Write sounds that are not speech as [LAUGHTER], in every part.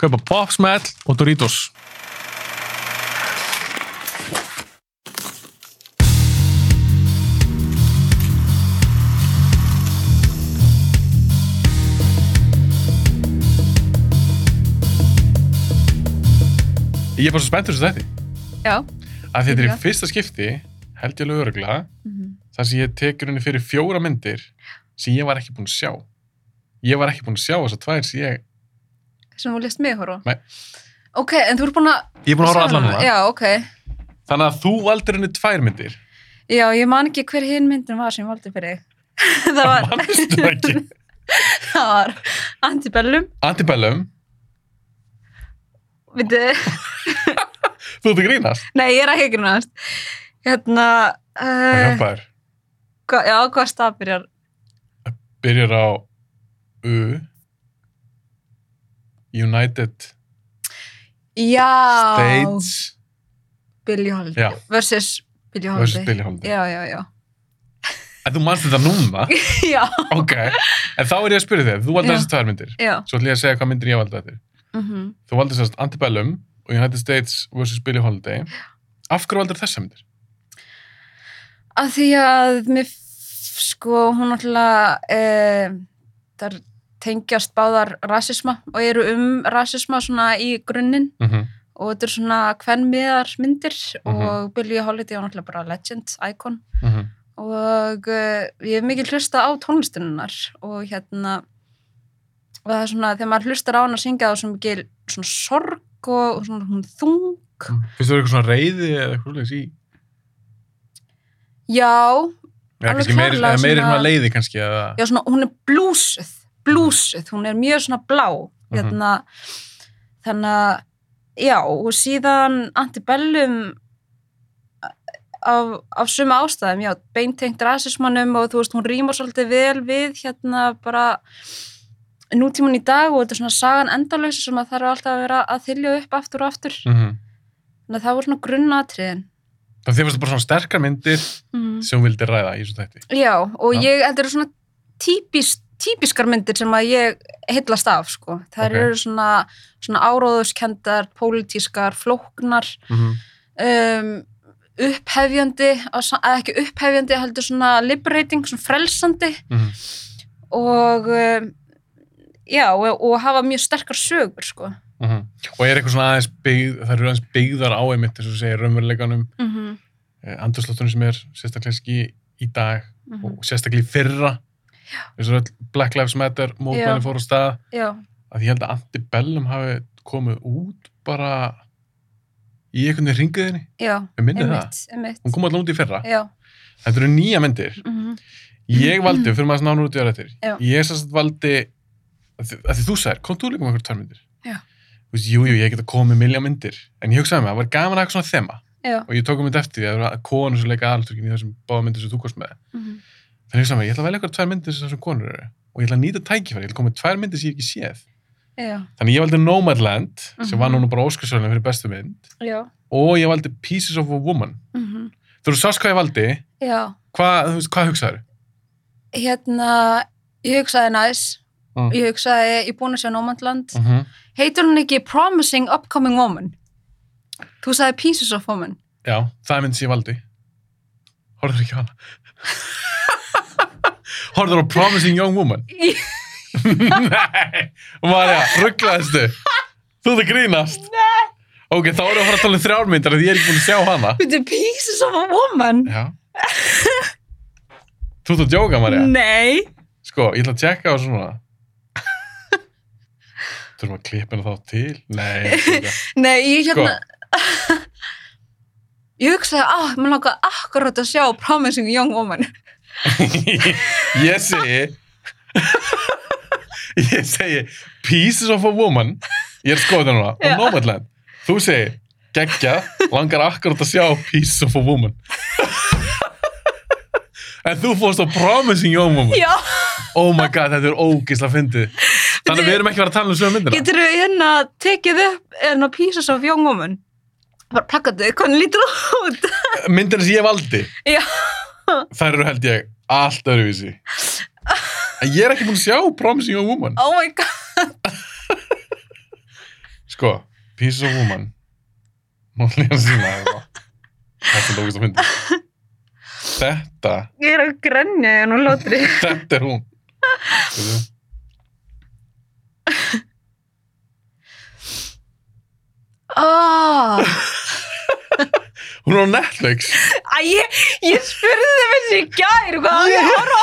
kaupa Pop Smell og Doritos. Ég er bara svo spenntur þessu þetta. Já. Að þetta er í fyrsta skipti, held ég alveg öruglega, Mhm. þar sem ég tekur henni fyrir fjóra myndir sem ég var ekki búinn að sjá. Ég var ekki búinn að sjá þessar tvær sem ég... Sem þú lést mig horfa? Nei. Ok, en þú ert búin að... Ég er búinn að horfa allan núna. Já, ok. Þannig að þú valdir henni tvær myndir. Já, ég man ekki hver hinn myndin var sem ég valdi fyrir þig. [LAUGHS] það var... Það ekki? [LAUGHS] það var Antibellum. Antibellum, Veitu, [LAUGHS] þú ert að grínast. nei, ég er ekki grunast. Hérna... Það Uh, hjálpa þér. hva, já, hvað stað byrjar? Byrjar á U, United Já. States Billie Holiday. Versus Billie Holiday. versus Billie Holiday. Já, já, já. En þú manst þetta núna? [LAUGHS] já. ok. En þá er ég að spyrja þig, þú valdi Já. þessar tvær myndir. Svo ætlum ég að segja hvað myndir ég valdi þetta. Mm Þú valdi sérst Antebellum og United States vs. Billie Holiday. Af hverju valdir þessa myndir? Að því að mér, sko, hún náttúrulega, e, þar tengjast báðar rasisma og eru um rasisma svona í grunninn Mm -hmm. og þetta er svona kvennmiðar myndir Mhm. og Billie Holiday var náttúrulega bara legend, icon Mm -hmm. og uh, ég hef mikið hlusta á tónlistinunnar og hérna og það er svona, þegar maður hlustar á hann að syngja þá sem ekki svona sorg og, svona þung Finnst þú eitthvað svona reyði eða eitthvað í? já, Eða Alveg kannski meiri, svona- leiði kannski eða... já svona, hún er blúsuð blúsuð, hún er mjög svona blá Mhm. hérna, þannig að já, og síðan Antibellum af, af suma ástæðum, já, beintengt rasismannum og þú veist, hún rýmar svolítið vel við hérna bara nútíman í dag og þetta er svona sagan endalösa sem að það er alltaf að vera að þylja upp aftur og aftur, Mm -hmm. þannig að það voru svona grunnatriðin Það þið varst bara svona sterkar myndir mm. sem hún vildi ræða í þessu þætti. Já, og Já. ég, þetta eru svona típis, típiskar myndir sem að ég heillast af, sko. Það Ok. eru svona, svona áróðuskendar, pólitískar, flóknar, Mm -hmm. um, upphefjandi, eða ekki upphefjandi, heldur svona liberating, svona frelsandi Mhm. og um, já, og, og hafa mjög sterkar sögur, sko. Mhm. Og er eitthvað svona aðeins byggð, það eru aðeins byggðar á einmitt, eins og segir, raunveruleikanum, Mm -hmm. andurslóttunum sem er sérstaklega ekki í dag Mhm. og sérstaklega í fyrra. Black Lives Matter Já. fór á stað. Já, Að ég held að Antibellum hafi komið út bara í einhvern veginn ringiðinni. Við minnið það. einmitt. Hún kom alltaf út í fyrra. Já, Þetta eru nýja myndir. mm Ég valdi, fyrir maður snáður út í aðrættir, ég sérst valdi, að því, að því þú sagðir, kom þú líka með einhver tvær myndir? Já. Þú veist, jú, ég get að koma með miljón myndir, en ég hugsaði mig, það var gaman að hafa svona þema já. og ég tók um þetta eftir því að það var konur sem leika aðalturkin í þessum báða myndir sem þú kost með. Mm Þannig ég hugsaði mig, ég ætla að velja eitthvað tvær myndir sem konur eru og ég ætla að nýta tækifæri, ég ætla að koma með tvær myndir sem ég ekki séð. Já, Þannig ég valdi Nomadland, sem Mhm. var núna bara Óskarsvölinu fyrir bestu mynd já, og ég valdi Pieces of a Woman. mm Þú eru sást hvað ég valdi, já. hvað, veist, hvað hugsaður? hérna, ég hugsaði næs Mm. ég hugsaði, ég er búin að sjá Nómandland Mm -hmm. heitur hún ekki Promising Upcoming Woman þú sagði Pieces of Woman Já, það er mynd sem ég valdi. Horður ekki hana? [LAUGHS] Horður á Promising Young Woman? [LAUGHS] Nei, Marja, rugglaðistu. Þú ert að grínast. Nei. Ok, þá erum við að fara að tala um þrjármyndar því ég er ekki búin að sjá hana. Veitu, Pieces of a Woman Já. Þú ert að djóka, Marja? nei Sko, ég ætla að tjekka á svona. Þú erum að klippa hana þá til? Nei, ég ætla ekki. [LAUGHS] nei, ég Sko. hérna [LAUGHS] ég hugsaði, ah, maður langar akkurat að sjá Promising Young Woman [LAUGHS] ég segi [LAUGHS] ég segi Pieces of a Woman. Ég er skoðið núna, á Já. Nomadland. Þú segir, geggja, langar akkurat að sjá Piece of a Woman. [LAUGHS] En þú fórst á Promising Young Woman. Já, oh my god, þetta er ógisla fyndið. Þannig að við erum ekki verið að tala um sögum myndina. Getur við hérna tekið upp hérna Pieces of Young Woman? Bara plakkaðu, hvernig lítur það út? myndina sem ég valdi. Já, [LAUGHS] þær eru held ég allt öðruvísi. En ég er ekki búin að sjá Promising Young Woman. Oh my god. [LAUGHS] Sko, Piece of a Woman nú að sína þetta þetta er lókist að fyndi þetta, Ég er að grenja ég nú lótri þetta er hún. Veitu? oh. [LAUGHS] hún er á Netflix. Æ, ég, ég spurði þið þessi í gær hvað á ég að horfa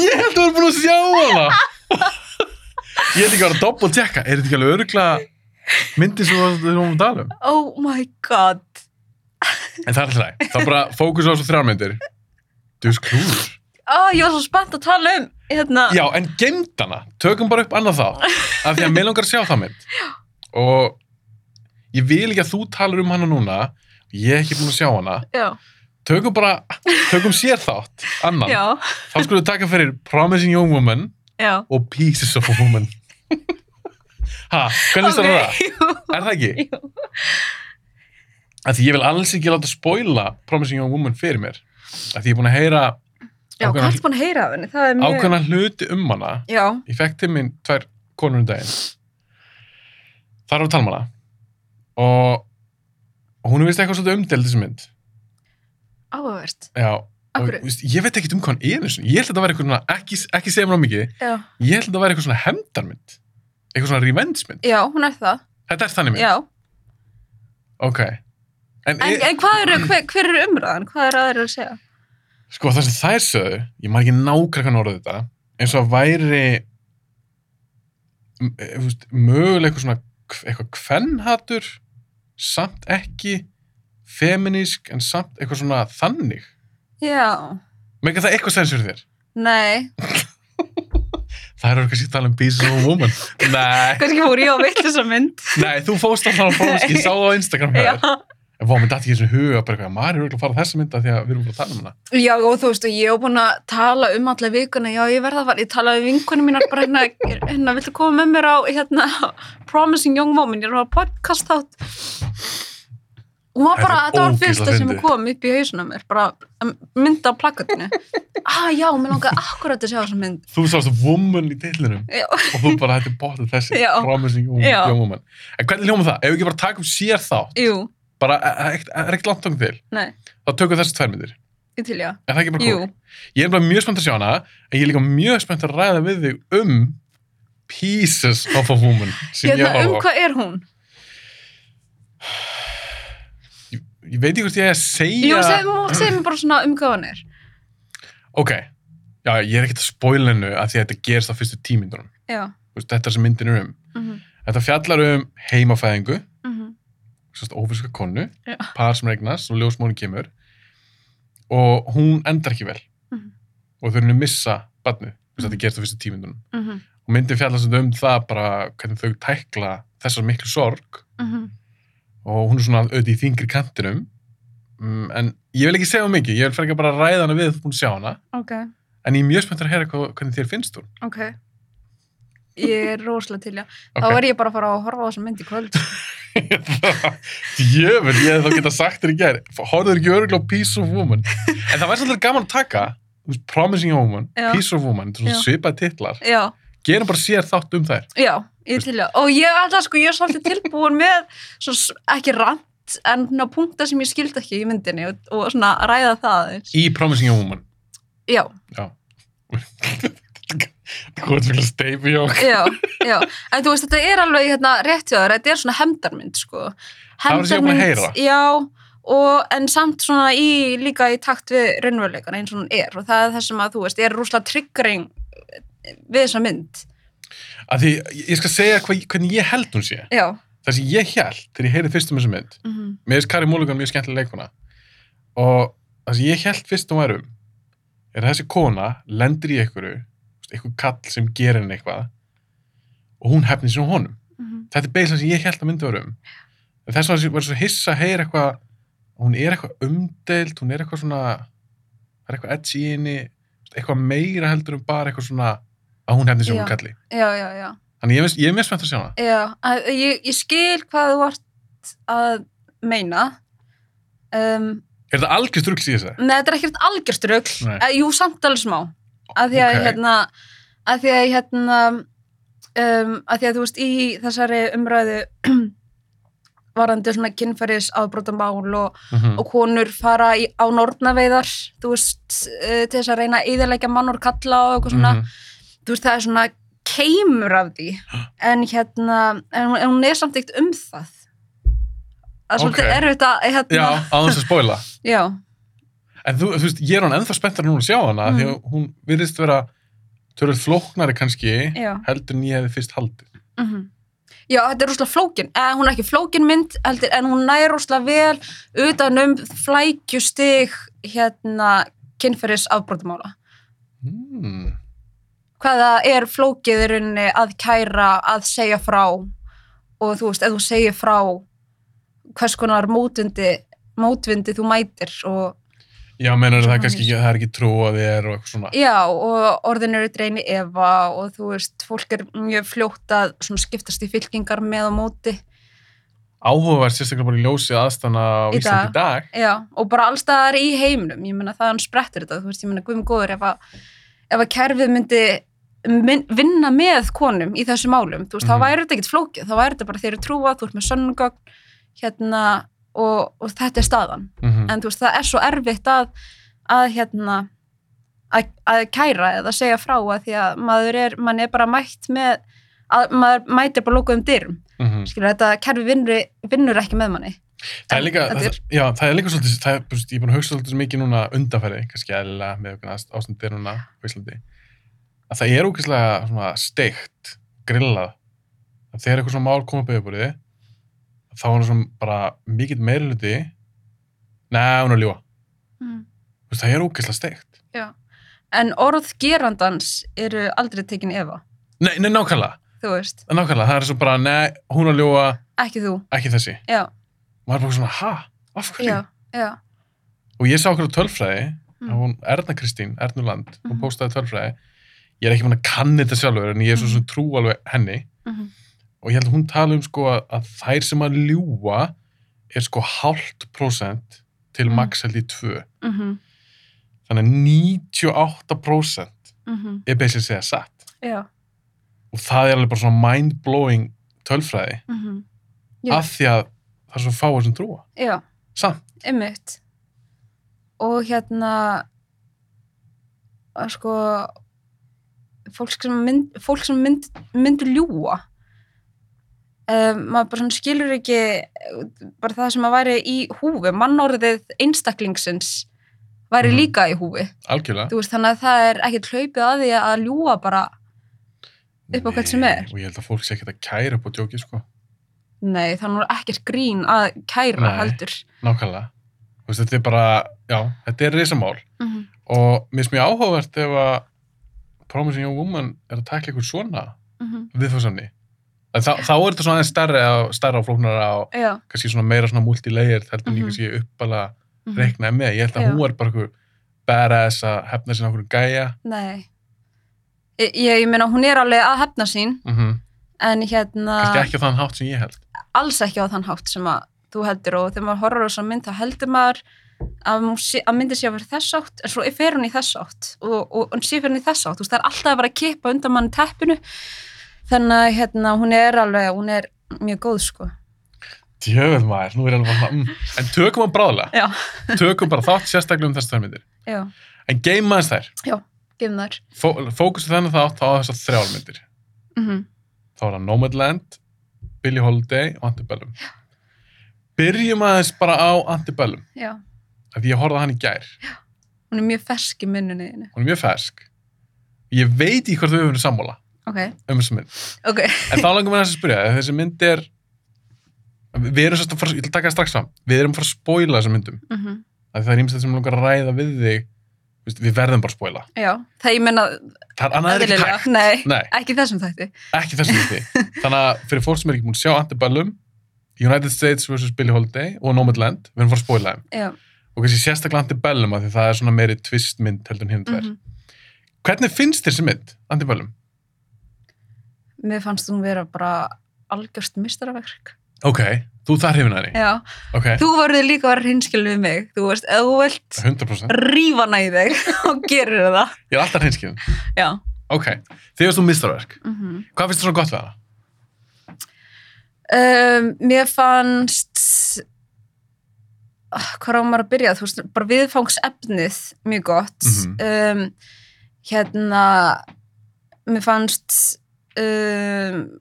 ég held að þú er búin að sjá hana. Ég held ekki að vera að doppel tjekka er þetta ekki alveg öruglega myndi sem við vorum að tala um? Oh my god. En það er alltaf læg, þá bara fókus á þessu þrjármyndir þú veist klúður oh, Ég var svo spennt að tala um hérna Já, en gemd hana, tökum bara upp annað þá af því að mér langar að sjá það mynd. Og ég vil ekki að þú talar um hana núna ég er ekki búin að sjá hana. Já, tökum bara, tökum sér þátt annan, já, þá skulum við taka fyrir Promising Young Woman já. og Pieces of a Woman. Ha, hvernig okay. það? Jú, Er það ekki? Af því ég vil alls ekki láta spoila Promising Young Woman fyrir mér. Af því ég er búin að heyra ákveðna? Það er mjög ákveðna hluti um hana. Já, ég fekk til minn tvær konur um daginn. Þar um hana og, og hún er vist eitthvað svolítið umdeld þessi mynd. Áhugavert. Já, og víst, ég veit ekkert um hvað hann er ég held að það væri eitthvað svona, ekki, ekki segja mér á mikið. Já, ég held að það væri eitthvað svona hefndarmynd. Eitthvað svona revenge mynd já hún er það. Þetta er þannig mynd, Já, ok. En, en, er, en hvað eru, hver, hver er umræðan? Hvað er aðeir að segja? sko það sem þær sögðu ég maður ekki nákvæmlega orðið þetta eins og að væri m- þú veist, mögulega eitthvað svona eitthvað kvennhatur samt ekki feminísk en samt eitthvað svona þannig Já, Mega það eitthvað sens fyrir þér? nei [LAUGHS] Það eru kannski að tala um Pieces of a Woman. Nei, [LAUGHS] Kannski fór ég á veitt þessa mynd nei, þú fóst alltaf á [LAUGHS] ég sá það á Instagram Já. En vá, mér dætti ekki þessu huga, bara eitthvað, maður er örugglega að fara þessa mynda því að við erum bara að tala um hana. já og þú veist og ég hef búin að tala um alla vikuna. Já, ég verða að fara, ég talaði við vinkunum mínar bara hérna, hérna, viltu koma með mér á hérna, Promising Young Woman? Ég er að podcast þátt. Hún var bara, Þetta er þetta var fyrsta sem kom upp í hausuna mér bara að mynda á plakatinu. [LAUGHS] Ah, já, mér langaði akkurat að sjá þessa mynd. Þú sást woman í tillinum og þú bara hætti bótið þessi, promising young, woman. En hvernig hljóma það? Ef við ekki bara taka um sér þá, jú, bara e- e- ekkert- er ekkert langt tókum til, nei, þá tökum við þessi tvær myndir. ég til já Er það ekki bara Jú, cool? Ég er bara mjög spennt að sjá hana, en ég er líka mjög spennt að ræða við þig um Pieces of a Woman sem ég hérna, um horfa á. hvað er hún? Ég, ég veit ekki hvort ég er að segja... Jú, segðu seg mér bara svona um hvað hún er Ok, já, ég er ekkert að spoila hennu að því að þetta gerist á fyrstu tímyndunum. Já, Þetta er sem myndin er um. mhm, Þetta fjallar um heimafæðingu, mhm, ófyrska konu, Já. par sem regnast og ljósmónin kemur og hún endar ekki vel. Mhm. og þau erum að missa badnu, þetta gerist á fyrstu tímyndunum. mhm, Og myndin fjallar sem um það bara hvernig þau tækla þessar miklu sorg. Mhm. Og hún er svona auðvitað í þingri kantinum. Mm, en ég vil ekki segja um mikið, ég vil frekar bara ræða hana við þú búin að sjá hana, Ok, en ég er mjög spenntur að heyra hvað, hvernig þér finnst hún. ok Ég er rosalega til, já Þá Ok. er ég bara að fara að horfa á þessa mynd í kvöld Jöfnvel, ég hef þá geta sagt þér í gær Horfður ekki öruglega á Piece of Woman? En það væri svolítið gaman að taka Promising Woman, Já. Piece of Woman. Svipaði titlar, Já, gerum bara sér þátt um þær. Já, ég til, já Og ég er alltaf, sko, ég er svolítið tilbúin með svo, ekki rant en svona punkta sem ég skildi ekki í myndinni og, og svona ræða það. Í Promising Woman. Já, Já Hvað er þetta steipi jók? já, já. En þú veist, þetta er alveg hérna rétt hjá þér. Þetta er svona hefndarmynd, sko. Að heyra. Já, og, en samt svona í, líka í takt við raunveruleikan eins og hún er. Og það er það sem að þú veist, er rúslega triggering við þessa mynd. Af því, ég skal segja hvað, hvernig ég held hún sé. Já, Það sem ég held, þegar ég heyrði fyrst um þessa mynd mm Mér finnst Kari Múlugan mjög skemmtileg leikuna og það sem ég held fyrst um værum er að þessi kona lendir í einhverju einhver kall sem gerir henni eitthvað og hún hefnir á honum -hmm. þetta er beislega sem ég held að myndi um En þess vegna var svo hissa að heyra eitthvað hún er eitthvað umdeild hún er eitthvað svona það er eitthvað edge í henni eitthvað meira heldur um bara eitthvað svona að hún hefni sem Já. hún kalli já, já, þannig ég, er- ég er mjög spennt að sjá hana Já, að, ég, ég skil hvað þú vart að meina. Um, er þetta algjör strugl í þessu? Nei, þetta er ekkert algjörstrugl. Uh, jú, samt alveg smá. Að því að, Ok. hérna, að því að, hérna, um, að því að þú veist, í þessari umræðu [CLEARS THROAT] varandi svona kynferðis afbrotamál og, Mhm. og konur fara í, á nornaveiðar, þú veist, uh, til þess að reyna að yðurleika mann og kalla og eitthvað svona, Mhm. þú veist, það er svona keimur af því, en hérna, en, en hún er samt eitt um það. Það er svolítið Ok. erfitt að, hérna, já, á þess að spóila já, en þú, þú veist, ég er hann ennþá spenntar núna að sjá hana Mm. því að hún virðist vera törður flóknari kannski já. heldur en ég hefði fyrst haldið Mm Já, þetta er rosalega flókin. Eh, hún er ekki flókin mynd, heldur, en hún nær rosalega vel utan um flækjustig hérna kynferðis afbrotamála. mm. Hvaða er flókið í rauninni að kæra, að segja frá og þú veist, ef þú segir frá hvers konar mótvindi, mótvindi þú mætir og já, menur það er kannski ekki, það er ekki trú að þér og eitthvað svona. Já, og orðin eru dreini efa og þú veist, fólk er mjög fljótt að skiptast í fylkingar með og móti. áhugavert sérstaklega bara í ljósi aðstana á Íslandi í dag. Já, og bara allstaðar í heiminum, ég meina það hann sprettur þetta, þú veist, ég meina guðum góður ef að, ef að kerfið myndi vinna með konum í þessu málum, þú veist, Mhm. þá væri þetta ekkert flókið, þá væri þetta bara þeir eru trúað, þú ert með sönnugögn, hérna, og, og þetta er staðan, mm en þú veist, það er svo erfitt að, að hérna, að, að kæra eða segja frá að því að maður er, mann er bara mætt með, að maður mætir bara lókuðum dyrum, -hmm. skilur, þetta kerfi vinnur, vinnur ekki með manni. það er líka, það, já, það er líka svolítið, það er, ég er búin að hugsa svolítið mikið núna undanfæri, kannski eðlilega með ástandir núna á Íslandi, að það er ógeðslega steikt, grillað, að þegar eitthvað svona mál koma upp yfirbúrið, þá er það svona bara mikill meiriluti, neða, hún er ljúa, Mm. það er ógeðslega steikt. Já, en orð gerandans eru aldrei tekin efa, Nei, nei, nákvæmlega, nákvæmlega, það er svo bara, nei, hún er ljúa, ekki þú, ekki þessi. já, maður er bara svona, ha, af hverju? já, já, Og ég sá okkur á tölfræði, Mm. mm. hún Erna Kristín, Ernuland, hún Mhm. postaði tölfræði, ég er ekki mann að kanna þetta sjálfur, en ég er svo Mhm. sem trú alveg henni, mhm, og ég held að hún tala um sko að, að þær sem að ljúa er sko hálft prósent til Mm. max held í tvö. mhm, Þannig að 98% mhm, er beislega segja satt. já, Og það er alveg bara svona mind-blowing tölfræði, mhm, Já. af því að það er svo fáið sem trúa. já, Samt. einmitt, og hérna, að sko, fólk sem, mynd, fólk sem mynd, myndur ljúa, um, maður bara svona skilur ekki bara það sem að væri í húfi, mannorðið einstaklingsins væri Mhm. líka í húfi. Veist, þannig að það er ekkert hlaupið að því að ljúa bara, upp á hvert sem er. Og ég held að fólk sé ekkert að kæra upp á djóki, sko. nei, það er ekkert grín að kæra Nei. heldur. Nákvæmlega. Veist, þetta er bara, já, þetta er risamál. Mm Og mér finnst mjög áhugavert ef að Promising Young Woman er að tækla ykkur svona -hmm. viðfórsamni. Þá, þá er þetta svona stærri og stærra og flóknara og kannski svona meira svona multilayer heldur en ég Mhm. kannski uppala mhm. reiknaði með. Ég held að Já. hún er bara einhver badass að hefna sinna okkur gæja. Nei. Ég, ég meina, hún er alveg að hefna sín, Mm en hérna, Kannski ekki á þann hátt sem ég held. alls ekki á þann hátt sem að þú heldur og þegar maður horfður á þessa mynd þá heldur maður að, að myndi sé að vera þess átt en svo fer hún í þess átt og, og, og sé fyrir hún í þess átt, þú veist, það er alltaf að vera að kippa undan mann teppinu þannig að hérna, hún er alveg, hún er mjög góð sko Djöfull maður, nú er alveg bara, mm. en tökum hann bráðlega. Já, Tökum bara þátt sérstaklega um þessar myndir. já, En game aðeins þær. gefum þær Fó, fókusu þennan þátt á þessar þrjár myndir. mm þá er það Nomadland, Billie Holiday og Antebellum. Byrjum aðeins bara á Antebellum, Já, af því ég horfði á hann í gær. hún er mjög fersk í minnunni þínu. Hún er mjög fersk. Ég veit í hvort við höfum verið sammála Ok, um þessu mynd. ok. En þá langar mér að spyrja, þessi mynd er, við erum sérst að fara, ég að taka það strax fram, við erum að fara að spoila þessum myndum. mm því það er ímest þetta sem langar að ræða við þig. Við verðum bara að spoila. Já, það ég menna ekki ekki þessum þætti. Ekki þessum þetta [LAUGHS] þannig að fyrir fólk sem er ekki búin að sjá Antebellum United States vs. Billie Holiday og Nomadland, við erum fara að spoila þeim. Og kannski sérstaklega Antebellum af því það er svona meiri twistmynd heldur en hinn tvær mhm. hvernig finnst þér þessi mynd, Antebellum? Mér fannst hún vera bara algjörst mistaraverk ok, þú þar hefina henni Já, ok, þú voruð líka að vera hinskilin við mig. Þú veist, ef þú vilt 100% rífa í þig [LAUGHS] og gerir það. Ég er alltaf hreinskilin Já. Ok, þið varst þú mistarverk mm hvað finnst þér svona gott við hana? um, Mér fannst ah, hvað á maður að byrja? Þú veist, bara viðfangsefnið mjög gott. Mhm. um, hérna mér fannst um,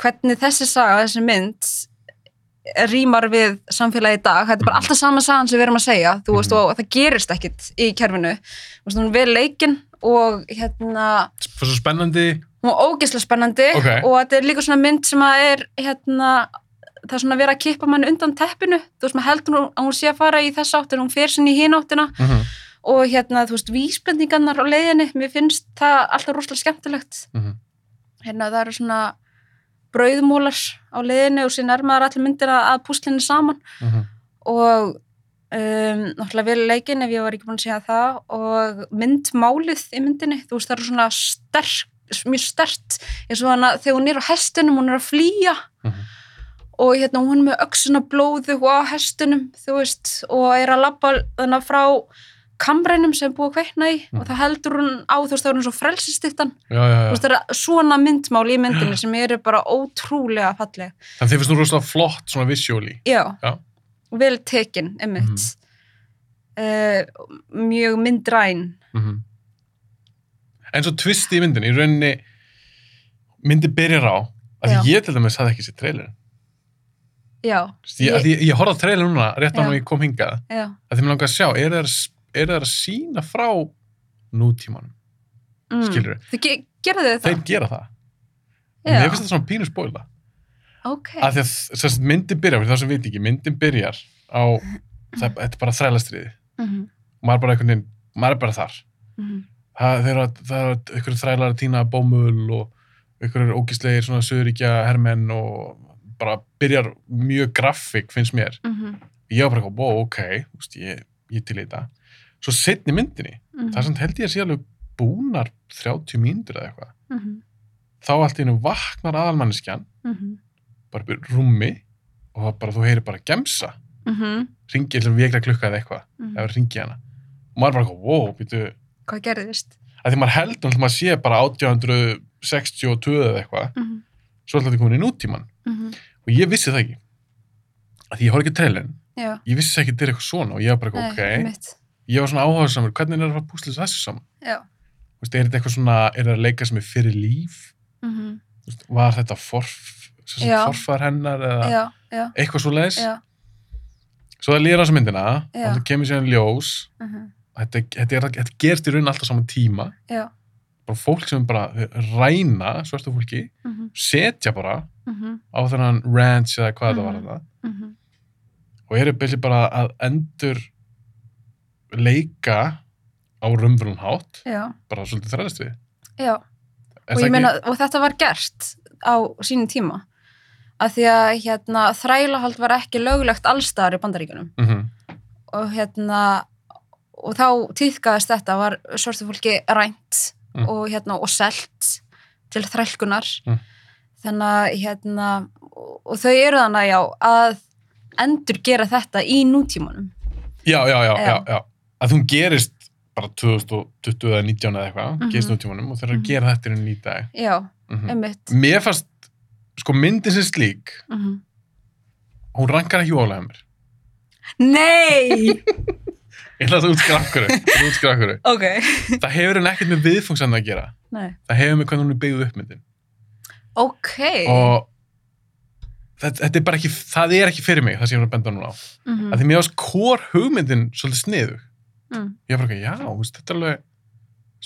hvernig þessi saga, þessi mynd rýmar við samfélagi í dag. Þetta er bara Mhm. alltaf sama sagan sem við erum að segja. Þú veist, Mhm. og það gerist ekkit í kerfinu. Þú veist, hún vel leikinn og hérna svo spennandi. hún er ógeðslega spennandi Ok. og þetta er líka svona mynd sem að er hérna, það er svona verið að kippa mann undan teppinu, þú veist, maður heldur hún, að hún sé að fara í þess átt en hún fer sinni í hináttina mm og hérna, þú veist, vísbendingarnar á leiðinni, mér finnst það alltaf rosalega skemmtilegt. -hmm. Hérna, það eru svona brauðmólar á leiðinni og sér nærmaður allir myndina að púslinni saman mhm. og um, náttúrulega vel leikinn ef ég var ekki búin að segja það og myndmálið í myndinni þú veist það eru svona sterk, mjög stert eins og hana þegar hún er á hestunum hún er að flýja Mhm. og hérna hún er með öxuna blóðu og á hestunum þú veist og er að labba þannig frá kamrænum sem búið að kveikna í Mhm. og það heldur hún á þú veist það er hún svo frelsistittan já, já, þú já. veist það er svona myndmál í myndinni sem eru bara ótrúlega falleg. Þannig að þið finnst þú rosalega flott svona visually. Já, Já. vel tekin, einmitt. Uh, mjög myndræn. mm en svo tvisti í myndinni í rauninni myndi byrjar á að ég til dæmis hafði ekki sér trailerin Já, ég, ég, ég, horfði á trailer núna rétt á hann og ég kom hingað. Að því mér langar að sjá, er það er það að sína frá nútímanum, mm. skilur við Þau ge gerðu þau það? þeir gera það. Já. mér finnst þetta svona pínu spóila Ok. að því að myndin byrjar, það sem veit ekki myndin byrjar á það, þetta er bara þrælastriði Mhm, og maður er bara einhvern veginn, maður er bara þar. Mhm, það, þeir það er einhverju þrælar að týna bómul og einhverju ógíslegir svona söðuríkja hermenn og bara byrjar mjög grafík finnst mér. Mhm, ég var bara wow, ok, ég, ég til í þetta svo setni myndinni, mhm, það er samt held ég að sé alveg búnar 30 mínútur eða eitthvað. Mhm, þá allt í hennu vaknar aðalmanneskjan mhm, bara upp í rúmi og það bara, þú heyrir bara gemsa. Mhm, ringi til vekra klukka eða eitthvað mhm. eða ringi hana. Og maður bara wow, býtu Hvað gerðist? að því maður heldur að maður sé bara 1862 eða eitthvað. Mhm, svo þetta komin í nútíman og ég vissi það ekki. Að því ég horf ekki trailin Já, ég vissi ekki að þetta er eitthvað svona og ég var bara ok. einmitt. Ég var svona áhuga samur, hvernig er það að að púsla þessu saman? Já, Þú veist, er þetta eitthvað svona, er það að leika sem er fyrir líf? Mhm, Þú veist, var þetta forf, forfar hennar eða já, já, eitthvað svo leiðis já, svo það lýra á þessu myndina og það kemur síðan ljós. Mhm, þetta, þetta, er, þetta gerst í raun alltaf saman tíma. Já, bara fólk sem bara ræna svörstu fólki, mhm, setja bara mhm, á þennan ranch eða hvað þetta var Mhm. þetta mhm, og eru byrja bara að endur leika á rumbrun hátt já, bara svolítið þræðist við já. Og ekki- meina, og þetta var gert á sínum tíma að því að hérna þrælahald var ekki löglegt allstaðar í bandaríkunum Mhm, og hérna og þá týðkaðist þetta var svörstu fólki rænt Mm. og hérna og selt til þrælkunar Mm. þannig að hérna og, og þau eru þannig já að endur gera þetta í nútímanum já, já, já, já, Já. Að hún gerist bara 2020 eða 19 eða eitthvað, Mhm. gerist nútímanum og þeir eru að Mhm. gera þetta í raun í dag. Já, mm einmitt. Mér fannst, sko myndin sem slík mm hún rankar ekki ólega mér. Nei! [LAUGHS] ég ætla að okkur, útskra okkur. ok. Það hefur henni ekkert með viðfungsann að gera. Nei. það hefur með hvernig hún er byggð upp myndin. Ok. Og þetta, þetta er bara ekki, það er ekki fyrir mig það sem ég var að benda núna á. Mhm, að því mér varst kór hugmyndin svolítið sniðu mm, ég var bara, já, veist, þetta er alveg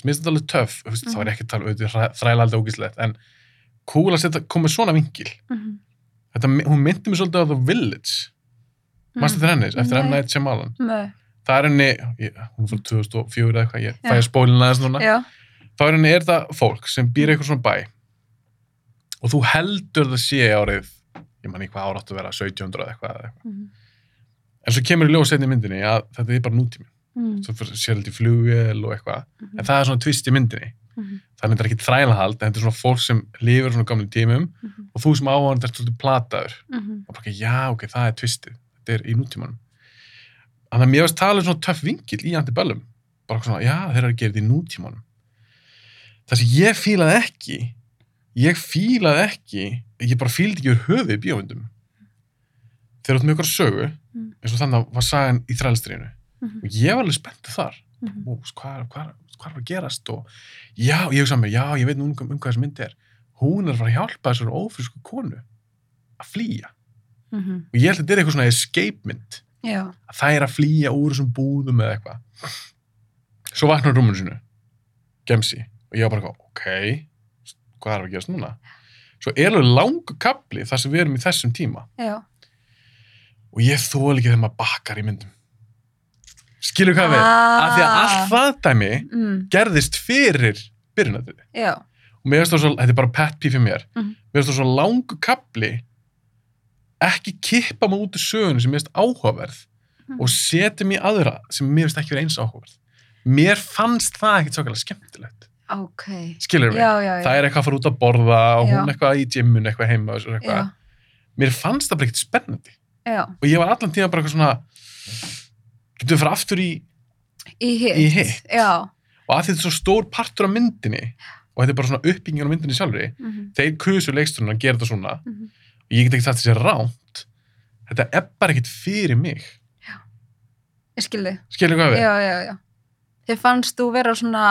ég þetta alveg töff, veist, Mhm. þá er ekki að tala auðvitað þræla aldrei ógíslegt, en cool að setja, koma svona vingil mhm, þetta, hún myndi mig svolítið á The Village. Mannstu þetta henni, eftir M. Night Shyamalan? Nei. það er henni, ég, hún fór 2004 eða eitthvað, ég fæði spólina þess núna. Já, þá er henni, er það fólk sem býr eitthvað svona bæ. Og þú heldur það sé árið ég man ekki hvað áráttu að vera 1700 eða eitthvað, eitthvað. Mhm. en svo kemur í ljós einnig myndinni að þetta er bara nútími Mhm. svo sér held í flugvél og eitthvað Mhm. en það er svona twist í myndinni Mhm. það er þetta ekki þrælahald en þetta er svona fólk sem lifir svona gamli tímum Mhm. og þú sem áhæðan er svolítið plataður Mhm. og bara, ekki, já, ok, það er twistið þetta er í nútímanum þannig að mér varst talað svona töff vingill í antibellum bara svona, já, þeir eru að gera þetta í nútímanum það sem ég fílaði ekki ég fílaði ekki ég bara fíldi ekki úr höfuð í bíómyndum þegar þú ert með ykkur sögu Mm. eins og þannig var sagan í þrælstriðinu Mhm. og ég var alveg spenntið þar. Mhm. Ó, hvað, hvað, hvað er að gerast? Og já, ég hugsa mér, já, ég veit nú um, um hvað þessi mynd er. Hún er að fara að hjálpa þessar ófrísku konu að flýja. Mhm. og ég held að þetta er eitthvað svona escape mynd. Já, að það er að flýja úr þessum búðum eða eitthvað. Svo vaknar rúmunu sinu gemsi og ég var bara ok hvað er að gerast núna? Svo er alveg langu kapli þar sem við erum í þessum tíma. Já. Og ég þól ekki þegar maður bakkar í myndum skilur hvað við Ah. af því að allt það dæmi mm. gerðist fyrir byrjunadriði já, og mér finnst það svo, þetta er bara pet pee fyrir mér. Mhm. mér finnst það svo langu kapli ekki kippa mig út úr sögunni sem mér finnst áhugaverð Mhm. og setja í aðra sem mér finnst ekki verið eins áhugaverð. Mér fannst það ekkert svakalega skemmtilegt. Ok. Skilur mig, já, já, já, það er eitthvað að fara út að borða og hún eitthvað í gymmun eitthvað heima og svo eitthvað. mér fannst það bara ekkert spennandi. Já, og ég var allan tíma bara eitthvað svona getum við fara aftur í í hitt. Í hitt. já, og að þetta er svo stór partur af myndinni og þetta er bara svona uppbygging á myndinni sjálfri mhm, þeir kusu leiksturinn að gera þetta svona. Mhm. og ég get ekki sagt þessi ránt þetta er bara ekkert fyrir mig. Ég skilði skilur hvað við? já, já, já. Þið fannst þú vera svona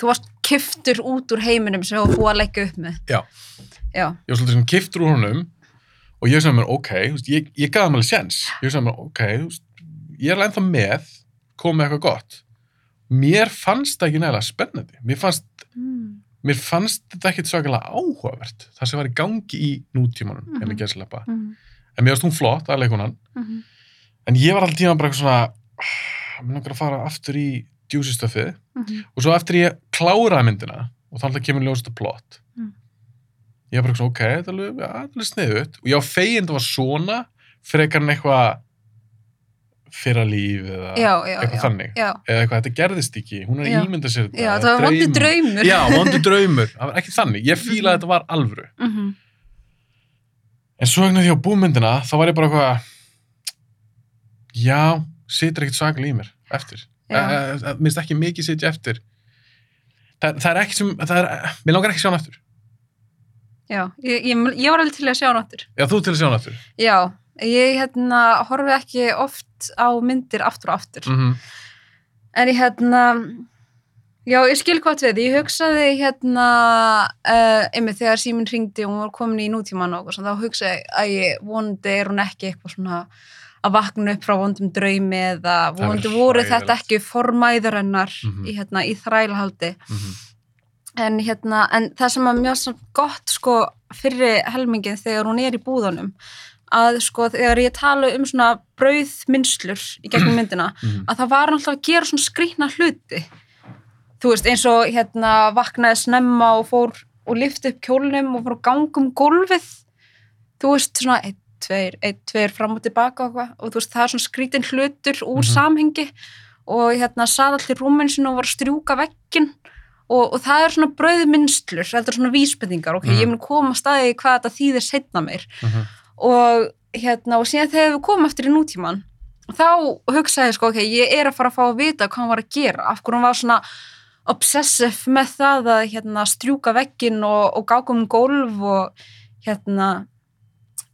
þú varst kiftur út úr heiminum sem þú búið að leggja upp með. Já. já, ég var svolítið sem kiftur úr honum og ég sagði mér, ok, veist, ég, ég hann alveg séns ég sagði mér, ok, veist, ég er alveg ennþá með komið eitthvað gott mér fannst það ekki nægilega spennandi mér fannst, mm. mér fannst þetta ekkit svakalega áhugavert það sem var í gangi í nútímanum mm. -hmm. gæslepa. Mm. en mér fannst hún flott, að leikunan Mm. en ég var alltaf tíma bara eitthvað svona mér langar að fara aftur í juicy stöfið Mm. og svo eftir ég kláraði myndina og þá alltaf kemur ljósast að plott Mm. Ég var bara svona, ok, þetta er alveg, ja, alveg sniðut og ég á fegin það var svona frekar en eitthvað fyrra líf eða já, já, eitthvað já, þannig. eða eitthvað, þetta gerðist ekki, hún er Já. að ímynda sér þetta já, það var vondi draumur. já, vondu [LAUGHS] draumur, það var ekki þannig. Ég fílaði að þetta var alvöru. Mhm. en svo vegna því á búmyndina þá var ég bara eitthvað já, situr ekkert svaklega í mér. Eftir, Já. uh, minnst ekki mikið sitja eftir. Það, það er ekki sem það er, mér langar ekki sjá hann aftur já, ég, ég, ég var alveg til að sjá hann aftur. Já, þú til að sjá hann aftur? Já, ég hérna horfi ekki oft á myndir aftur og aftur. Mm en ég hérna já, ég skil hvað við, ég hugsaði hérna uh, einmitt þegar síminn hringdi og hún var komin í nútíman og svona, þá hugsaði að ég vonandi er hún ekki eitthvað svona að vakna upp frá vondum draumi eða verður voru þetta ekki formæður hennar Mhm. í, hérna, í þrælhaldi. -hmm. En, hérna, en það sem er mjög gott sko fyrir helmingin þegar hún er í búðunum að sko þegar ég tala um svona brauðminnslur í gegnum [CLEARS THROAT] myndina Mhm. að það var alltaf að gera svona skrýtna hluti. Þú veist eins og hérna vaknaði snemma og fór og lyfti upp kjólnum og fór að ganga um gólfið. Þú veist svona einn, tveir, einn, tveir fram og tilbaka og, og þú veist það er svona skrýtin hlutur úr Mhm. samhengi. Og hérna sað allir rúminn sinni og var að strjúka veggin og, og það er svona brauðminnslur þetta er svona vísbendingar, ok, Mhm. ég mun koma að staði hvað þetta þýðir setna meir Mhm. og hérna og síðan þegar við komum eftir í nútíman þá hugsaði sko ok, ég er að fara að fá að vita hvað hann var að gera, af hverju hann var svona obsessive með það að hérna strjúka veggin og, og gáka um gólf og hérna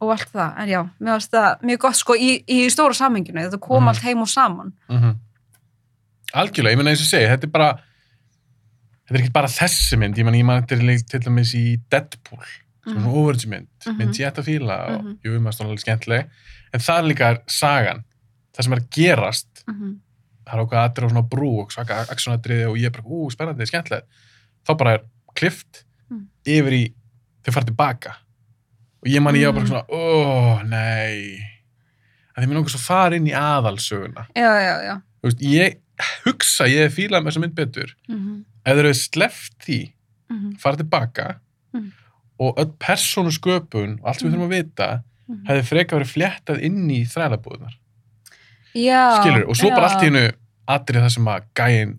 og allt það, en já, mér finnst það mjög gott sko í, í stóra samhenginu, þetta kom Mhm. allt heim og saman Mhm. algjörlega, ég meina eins og segi þetta er bara þetta er ekki bara þessi mynd, ég meina ég maður til dæmis í Deadpool sem er Mhm. svona overage mynd, Mhm. mynd ég ætti að fíla og Mhm. jú, maður stóð alveg skemmtileg en það er líka sagan það sem er að gerast Mhm. það er ákveð aðrið á svona brú og svaka aksjónadriði og ég er bara, ú, spennandi, skemmtilegt þá bara er klift Mm. yfir í, þau fara tilbaka og ég man ég var bara Mm. svona, ó, nei að því mér langar svo fara inn í aðalsöguna já, já, já. Veist, ég hugsa, ég fíla með þessa mynd betur Mm ef þeir eru sleppt því, -hmm. fara tilbaka Mhm. og öll persónu sköpun og allt sem við Mhm. þurfum að vita Mhm. hefði frekar verið fléttað inn í þrælabúðunar Já. skilur, og svo bara já. allt í hennu atrið það sem að gæin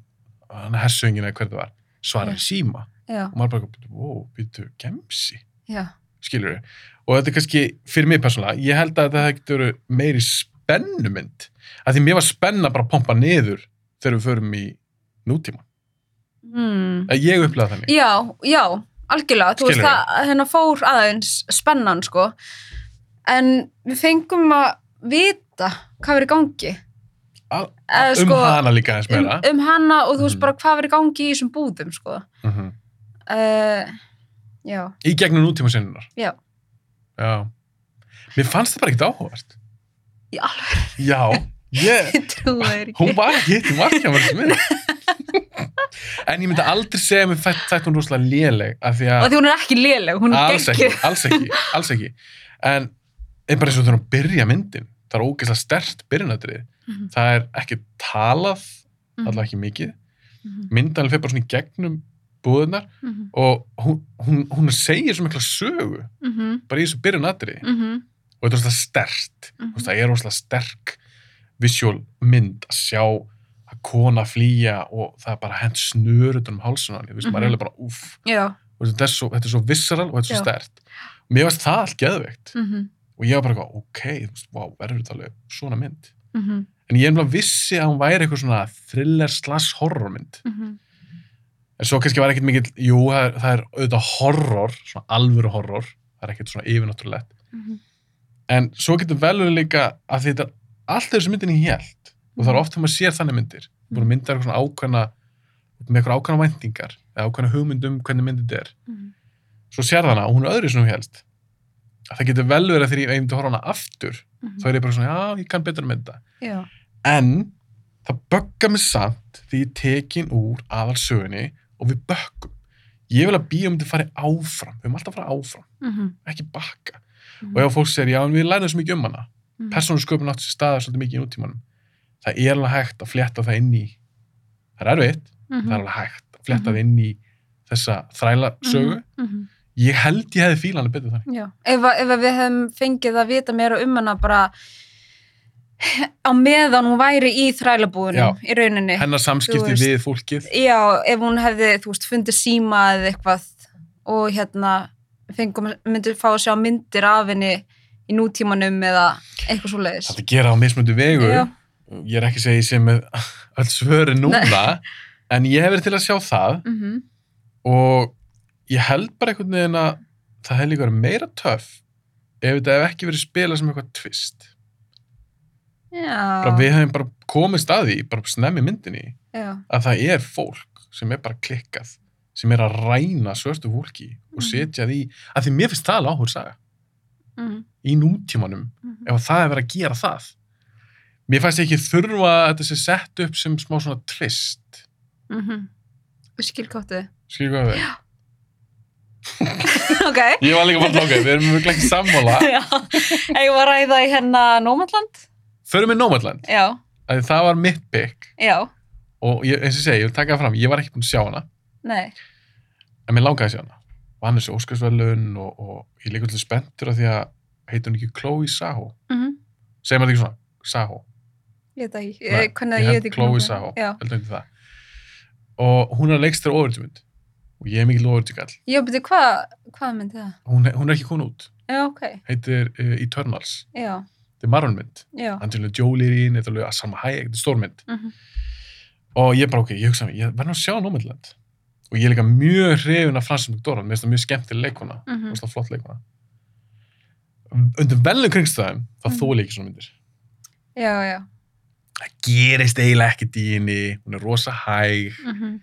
hann hersöngin eða hvernig það var í síma Já, og maður bara, wow, býtu, gemsi já. skilur og þetta er kannski, fyrir mig persónulega ég held að þetta getur verið meiri spennumynd, að því mér var spenna bara að pompa niður þegar við förum í nútíma, Mm. að ég upplega þannig Já, já, algjörlega. Þú veist, það hérna fór aðeins spennan, sko. En við fengum að vita hvað verið gangi. Al, Eða, um sko, hana líka eins Um, meira um hana og þú veist Mhm. bara hvað verið gangi í þessum búðum, sko. Mhm. Uh, já, í gegnum nútíma sinnunar já. já, mér fannst það bara ekkert Í alveg, já, ég [LAUGHS] ég trúi þeir ekki. hún var ekki hitt í þessi mynd [LAUGHS] en ég myndi aldrei segja mér þætt, þætt hún rosalega léleg af því að því hún er ekki léleg, hún er alls ekki, alls ekki, alls ekki en einn bara eins og þegar hún byrja myndin það er ógeðslega stert byrjunadrið Mhm. það er ekki talað Mhm. allavega ekki mikið Mhm. myndalinn fyrir bara svona í gegnum búðunar Mhm. og hún, hún, hún segir svo mikla sögu Mhm. bara í þessu byrjunadrið Mhm. og þetta er rosalega stert það er rosalega sterk visual mynd að sjá að kona flýja og það er bara hent snörutan um hálsun á henni, þú veist, maður er Mhm. alveg bara uff, og þetta er svo, þetta er svo visceral og þetta er svo stert og mér varst það allt geðveikt Mhm. og ég var bara eitthvað, ok, veist, vá, verður þetta alveg svona mynd Mhm. en ég er bara vissi að hún væri eitthvað svona thriller slash horror mynd Mhm. en svo kannski var ekkert mikill, jú, það er, það er auðvitað horror, svona alvöru horror það er ekkert svona yfirnáttúrulegt Mhm. en svo getur vel verið líka að þetta allt þessu myndin í hjælt og það er oft þegar maður sér þannig myndir búin að mynda eitthvað svona ákveðna með eitthvað ákveðna væntingar eða ákveðna hugmynd um hvernig myndin er Mhm. svo sér hana og hún er öðru sem hún helst að það getur vel verið að þegar ég myndi að horfa hana aftur Mhm. þá er ég bara svona, já, ég kann betur að mynda Já. en það böggar mig samt því ég tekin úr aðalsögunni og við böggum ég vil að bíómyndi fari áfram við höfum alltaf að fara áfram, Mhm. ekki bakka Mhm. og ef fólk segir, já, en við lærðum svo mikið um hana Mhm. persónusköpun átt sér staðar svolítið mikið í nútímanum það er alveg hægt að fletta það inn í það er erfitt, Mhm. það er alveg hægt að fletta Mhm. það inn í þessa þræla sögu Mhm. ég held ég hefði fílan að betur þannig ef, ef við hefum fengið að vita meira um hana bara á meðan hún væri í þrælabúðunum í rauninni. hennar samskipti veist. við fólkið Já, ef hún hefði, þú veist, fundið síma eða eitthvað og hérna fengum, myndir fá að sjá myndir af henni í nútímanum eða eitthvað svo leiðis. þetta gera á mismundu vegu Já. Ég er ekki að segja ég sé með öll svöri núna en ég hef verið til að sjá það Mm -hmm. og ég held bara einhvern veginn að það hefði líka verið meira töff ef þetta hef ekki verið spilað sem eitthvað bara við hefum bara komist að því bara snemmi myndinni Já. að það er fólk sem er bara klikkað sem er að ræna svörstu fólki og Mhm. setja því, að því mér finnst það alveg áhugur saga Mm í nútímanum -hmm. ef það er verið að gera það mér fannst ekki þurfa að þetta sé sett upp sem smá svona trist Mm -hmm. Skilkóttið. skilur hvað við [LAUGHS] ok. ég var líka bara lókað, við erum mjög ekki sammála. [LAUGHS] Ég var að ræða í hérna Nómatland. förum við að það var mitt Já. og ég, eins og segi, ég vil taka það fram ég var ekki búin að sjá hana, Nei. en mér langaði að sjá hana vann þessu Óskarsvælun og, og ég er líka alltaf spenntur af því að heitir hún ekki Chloe Saho Mm -hmm. segir maður ekki svona, Saho Ég veit ekki. Nei, hvernig ég ég veit ekki. Chloe Já. heldur ekki það og hún er að leikst þér ofurtjumund og ég er mikil ofurtjugall Já, beti, hvað, hvað myndi það? hún, hún er ekki komin út, Já, ok. heitir uh, Eternals Já, þetta er Marvel-mynd, já. Angelina Jolie er í henni, þetta er alveg Salma Hayek, þetta er stórmynd Mm og ég bara ok, ég hugsa mér, ég verður að sjá Nomadland og ég er líka mjög hrifin af Francis McDormand, mér finnst það mjög skemmtileg leikona mm -hmm. flott leikona undir velum kringstæðum þá Mhm. þóli ég ekki svona myndir Já, já. Það gerist eiginlega ekkert í henni. Hún er rosa hæg. Mm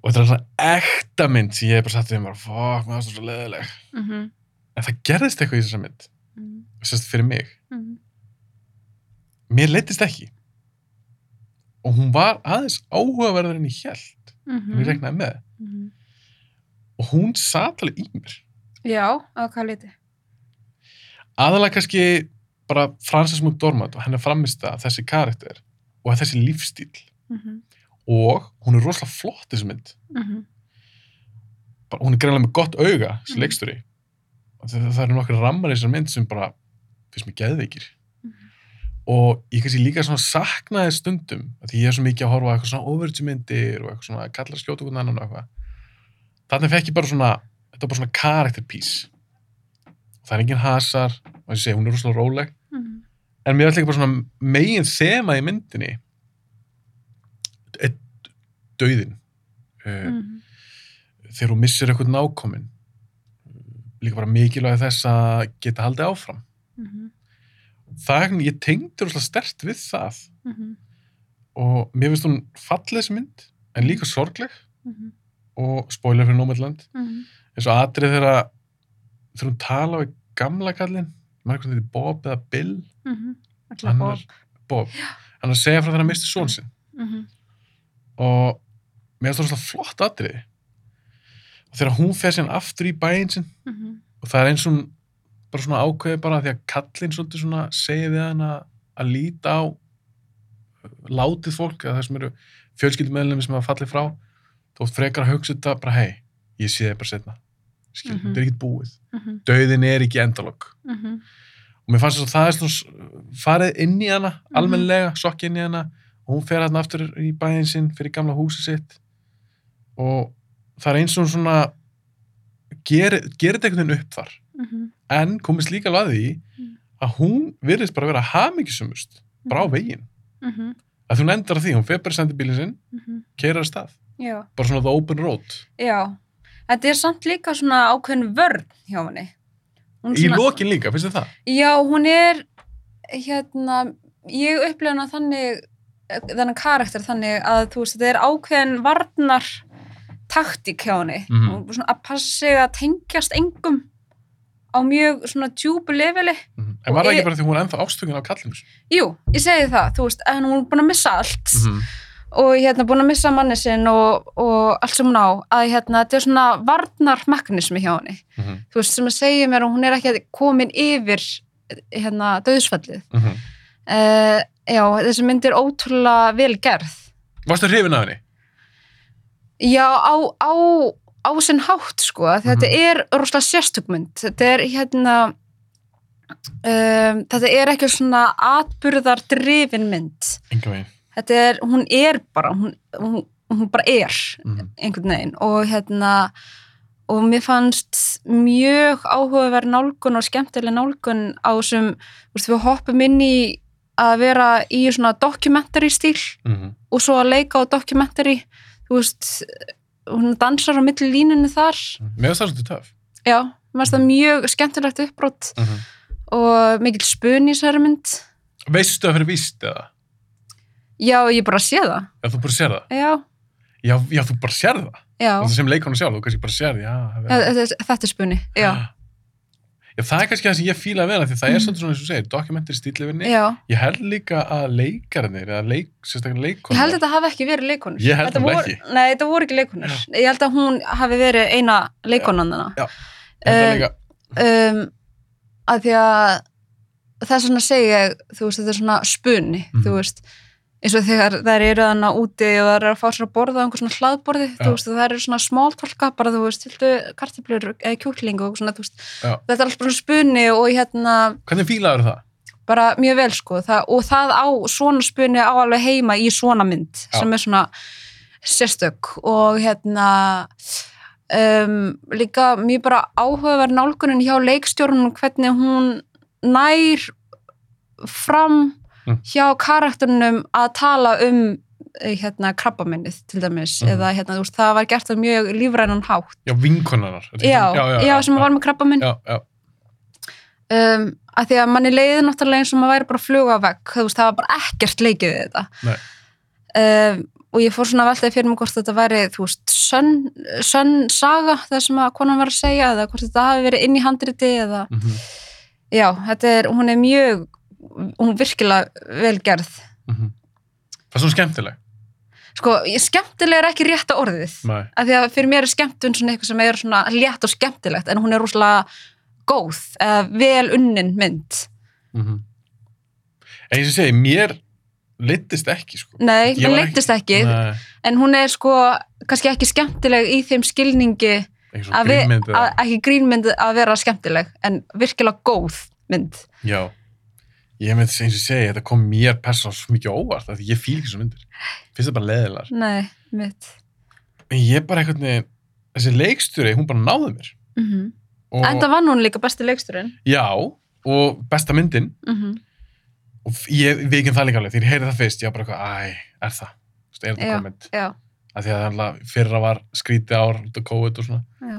og þetta er svona ekta mynd sem ég hef bara satt við mér fuck, maður er svo leðileg -hmm. en það gerðist eitthvað í þessa mynd. Mm sérst fyrir mig, -hmm. mér leittist ekki. Og hún var aðeins áhugaverður en ég held en ég reknaði með. Mhm. og hún sat alveg í mér. Já, hvað liti? aðalega kannski bara Frances McDormand og henni framist það, þessi karakter og þessi lífstíl Mhm. og hún er rosalega flott þessi mynd Mhm. bara, hún er greinlega með gott auga þessi Mhm. leiksturi það, það eru nokkru rammar í þessar mynd sem bara finnst mér geðveikir Mhm. og ég kannski líka svona saknaði stundum því ég er svo mikið að horfa eitthvað svona overtjumyndir og eitthvað svona að kalla skjóta okkur annan og eitthvað þannig fekk ég bara svona þetta var bara svona character piece það er engin hasar og ég segi hún er rosalega róleg. En mér er líka bara svona megin þema í myndinni döðin uh, Mhm. þegar hún missir eitthvað nákomin líka bara mikilvæg þess að geta haldið áfram Mhm. það er hvernig ég tengdi rosalega stert við það Mhm. og mér finnst hún falleg þessi mynd en líka sorgleg Mhm. og spoiler fyrir Nomadland Mhm. eins og atrið þegar þegar hún tala við gamla kallinn maður eitthvað þetta er Bob eða Bill Mhm. Ætla hann Bob. er Bob hann er að segja frá hann misti són sinn Mhm. og mér finnst það rosalega flott atriði og þegar hún fer síðan aftur í bæinn sinn Mhm. og það er eins og bara svona ákveði bara því að kallinn svolítið svona segir við hann að, að líta á látið fólk eða það sem eru fjölskyldumöðlum sem hafa fallið frá oft frekar að hugsa þetta bara hei, ég sé það bara setna Mhm. þetta er ekki búið Mhm. döðin er ekki endalokk Mhm. og mér fannst þess að það er svona farið inn í hana, Mhm. almennilega sokk inn í hana og hún fer hann aftur í bæinn sinn fyrir gamla húsi sitt og það er eins og svona gerir, þetta einhvern veginn upp þar Mhm. en komist líka alveg að því Mm. að hún virðist bara vera hamingisumust bara á veginn að hún endar því, hún fer bara í sendibílinn sinn keirar að stað, Já. bara svona the open road Já. Þetta er samt líka svona ákveðin vörn hjá henni. Hún í svona- lokin líka, finnst þið það? Já, hún er hérna, ég upplifa hana þannig þennan karakter þannig að þú veist, þetta er ákveðin varnar taktík hjá henni Mhm. og svona að passa sig að tengjast engum á mjög svona djúpu leveli. Mhm. en var það Og ekki ég- bara því hún er ennþá ástökin af kallinu Jú, ég segi það, þú veist, en hún er búin að missa allt -hmm. Og hérna búin að missa manni sinn og, og allt sem hún á, að hérna, þetta er svona varnarmekanismi hjá henni. Mm -hmm. Þú veist, sem að segja mér að hún er ekki komin yfir hérna döðsfallið. Uh, já, þessi mynd er ótrúlega vel gerð. Varstu hrifin af henni? Já, á, á, á sinn hátt, sko. Mm Þetta Mhm. er rosalega sérstökmynd. Þetta er hérna, um, þetta er ekki svona atburðar drifin mynd. Enga veginn. Þetta er, hún er bara, hún, hún, hún bara er Mm einhvern veginn og hérna, og mér fannst mjög áhugaverð nálgun og skemmtileg nálgun á þessum, þú veist, við hoppum inn í að vera í svona dokumentari stíl -hmm. og svo að leika á dokumentari þú veist, hún dansar á milli línunni þar Mér finnst það svolítið töf. já, mér finnst það mjög skemmtilegt uppbrott Mm -hmm. og mikill spun í þessari mynd Veistu það fyrir víst eða? Já, ég bara sé það Já, þú bara sér það. já, Já, já þú bara sér það. já, Það sem leikonu sjálf, þú kannski bara sér það. Já, já þetta, er spunni já, Já, það er kannski það sem ég fíla að vera, því það er Mhm. svolítið svona eins og segir, dokumentir stílifinni. já Ég held líka að leikarnir, eða leik, sérstaklega leikonur. Ég held að þetta hafi ekki verið leikonur. Ég held Þetta ekki. Nei, þetta voru ekki leikonur. Ég held að hún hafi verið eina leikonan þarna. Ég held það líka. Um, að því að það er svona að segja, þú veist, þetta er svona spunni, Mhm. þú veist, eins og þegar þær eru þarna úti og þær eru að fá sér að borða á einhver svona hlaðborði, Já. þú veist, þær eru svona smáltólka, bara þú veist, tildu kartiblur eða kjúkling og svona, þú veist, Já. þetta er alls bara svona spunni og hérna, Hvernig fílaður það? bara mjög vel sko það, og það á svona spunni á alveg heima í svona mynd Já. sem er svona sérstök og hérna um, líka mjög bara áhugaverð nálgunin hjá leikstjórnum hvernig hún nær fram. Hjá karakternum að tala um eh, hérna krabbaminnið til dæmis Mhm. eða hérna þú veist það var gert á mjög lífrænan hátt. Já, vinkonarnar. já, já, sem var með krabbaminn Já, já. um, að því að manni leiði náttúrulega eins og maður væri bara að fluga vegg, þú veist, það var bara ekkert leikið við þetta. Um, og ég fór svona að veltaði fyrir mig hvort þetta væri, þú veist, sönn sönn saga, það sem að konan var að segja eða hvort þetta hafi verið inn í handriti eða, Mm já, þetta er hún er mjög, hún er virkilega vel gerð, Það er svo skemmtileg. sko, ég skemmtilega er ekki rétta orðið, Nei. af því að fyrir mér er skemmtun svona eitthvað sem er svona létt og skemmtilegt en hún er rosalega góð, eða vel unnin mynd Mm En ég sem segi, mér leittist ekki, sko. nei, var leittist ekki Nei, en hún er sko kannski ekki skemmtileg í þeim skilningi ekki að að, ekki grínmynd að vera skemmtileg en virkilega góð mynd Já. Ég með þess að ég segi, þetta kom mér persónulega svo mikið óvart, því ég fíl ekki svo myndir. Finnst það bara leðilegar. nei, mitt En ég bara einhvern veginn, þessi leikstjóri, hún bara náði mér. mm Og, en það var hún líka besti leiksturinn Já, og besta myndin, mm og ég ekki það líka alveg, þegar ég heyrði það fyrst, ég var bara eitthvað, æ, er það? Þú veist, er þetta Já. komment? já, Af því að það alltaf fyrra var skrítið ár út af COVID og svona. já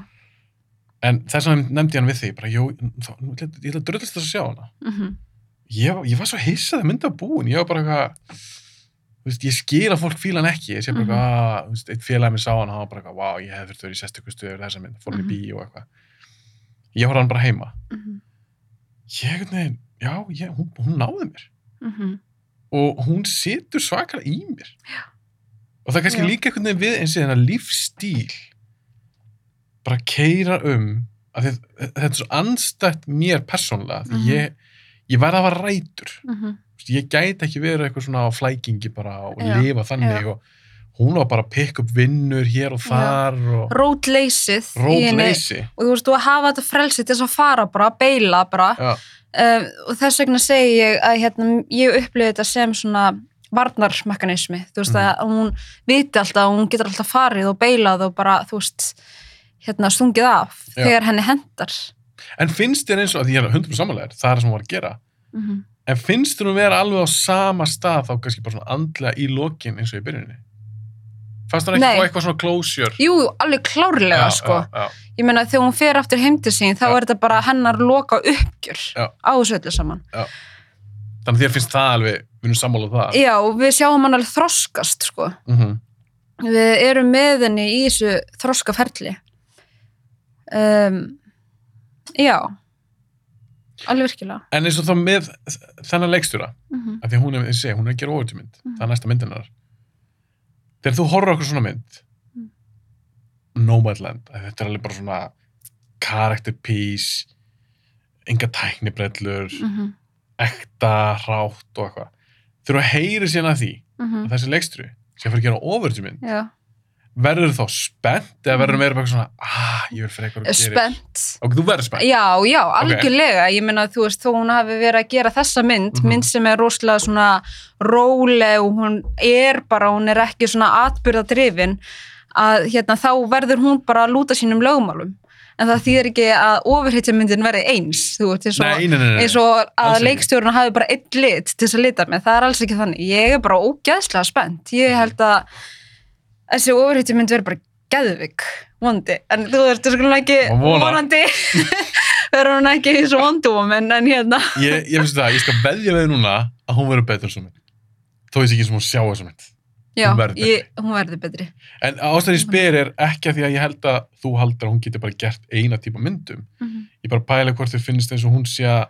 En þess vegna nefndi ég hann við því, bara, jú, þá, nú ég ætla að dröðast þess að sjá hana. mm Ég, ég var svo hissað að mynda búin, ég var bara eitthvað, veist, ég skil að fólk fíla hann ekki, ég sé bara Mhm. eitthvað, ah, þú veist, eitt félagi minn sá hann, hann var bara eitthvað, vá, ég hef þurft að vera í sérstöku stuður þessa mynd, fór hann Mhm. í bíó og eitthvað. Ég horfði hann bara heima. -hmm. Ég, veginn, já, ég, hún, hún náði mér. Mm og hún situr svakar í mér Já. og það er kannski Já. líka veginn við eins og þennan lífstíl bara keira um að þetta er svo anstætt mér persónlega því Mhm. ég, ég verð að vera rætur -hmm. Þú veist, ég gæti ekki verið eitthvað svona á flækingi bara og Já. lifa þannig Já. og hún var bara að pikka upp vinnur hér og þar og rótleysið og þú veist, þú að hafa þetta frelsi til þess að fara bara, beila bara uh, og þess vegna segi ég að hérna, ég upplifði þetta sem svona varnarmekanismi, þú veist Mhm. að hún viti alltaf, hún getur alltaf farið og beilað og bara, þú veist hérna stungið af Já. þegar henni hendar en finnst þér eins og því ég er 100% samanlegar, það er það sem hún var að gera mm -hmm. En finnst þú nú vera alveg á sama stað þá kannski bara svona andlega í lokin eins og í byrjuninni? Fannst þú ekki eitthvað svona closure? Jú, alveg klárlega sko já, já. ég meina þegar hún fer aftur heim til sín þá Já. er þetta bara hennar loka uppgjör Já. á þessu öllu saman Þannig að þér finnst það alveg, við erum sammálað það. Já, við sjáum hann alveg þroskast sko Mm við erum með henni í þessu þroskaferli um, já alveg virkilega En eins og þá með þennan leikstjóra, mm -hmm. af því að hún er, ég segi, hún er að gera overtímynd, Mhm. það er næsta myndinar. Þegar þú horfir okkur svona mynd, Mm. Nomadland, að þetta er alveg bara svona character piece, enga tæknibrellur, Mm ekta, hrátt og eitthvað. Þegar þú heyrir síðan að því, að þessi leikstjóri, sem fyrir að gera overtímynd, já, verður þá spennt eða verður meira bara svona, ah, ég vil fyrir eitthvað að gera. spennt. Og þú verður spennt. já, já, algjörlega. Ég meina þú veist, þó hún hafi verið að gera þessa mynd Mhm. mynd sem er rosalega svona róleg og hún er bara hún er ekki svona atbyrðadrifin að hérna þá verður hún bara að lúta sínum lögmálum. En það þýðir ekki að ofurhitjamyndin verði eins þú veist, eins og, að leikstjórun hafi bara einn lit til þess að lita með, það er alls ekki þannig. Ég er bara ógeðslega spennt. Ég held að þessi ofurhitjamynd verður bara geðvik vondi, en þú þú skulum ekki vonandi [LAUGHS] verður hún ekki eins og vonduwoman en hérna. Ég, ég finnst það, ég skal veðja við núna að hún verður betur svo mynd. Þó ég sé ekki sem hún sjá þessa mynd. já, Hún verður betri. En ástæðan ég spyr er ekki að því að ég held að þú haldur að hún geti bara gert eina típa myndum. Ég bara pæla hvort þið finnst eins og hún sé að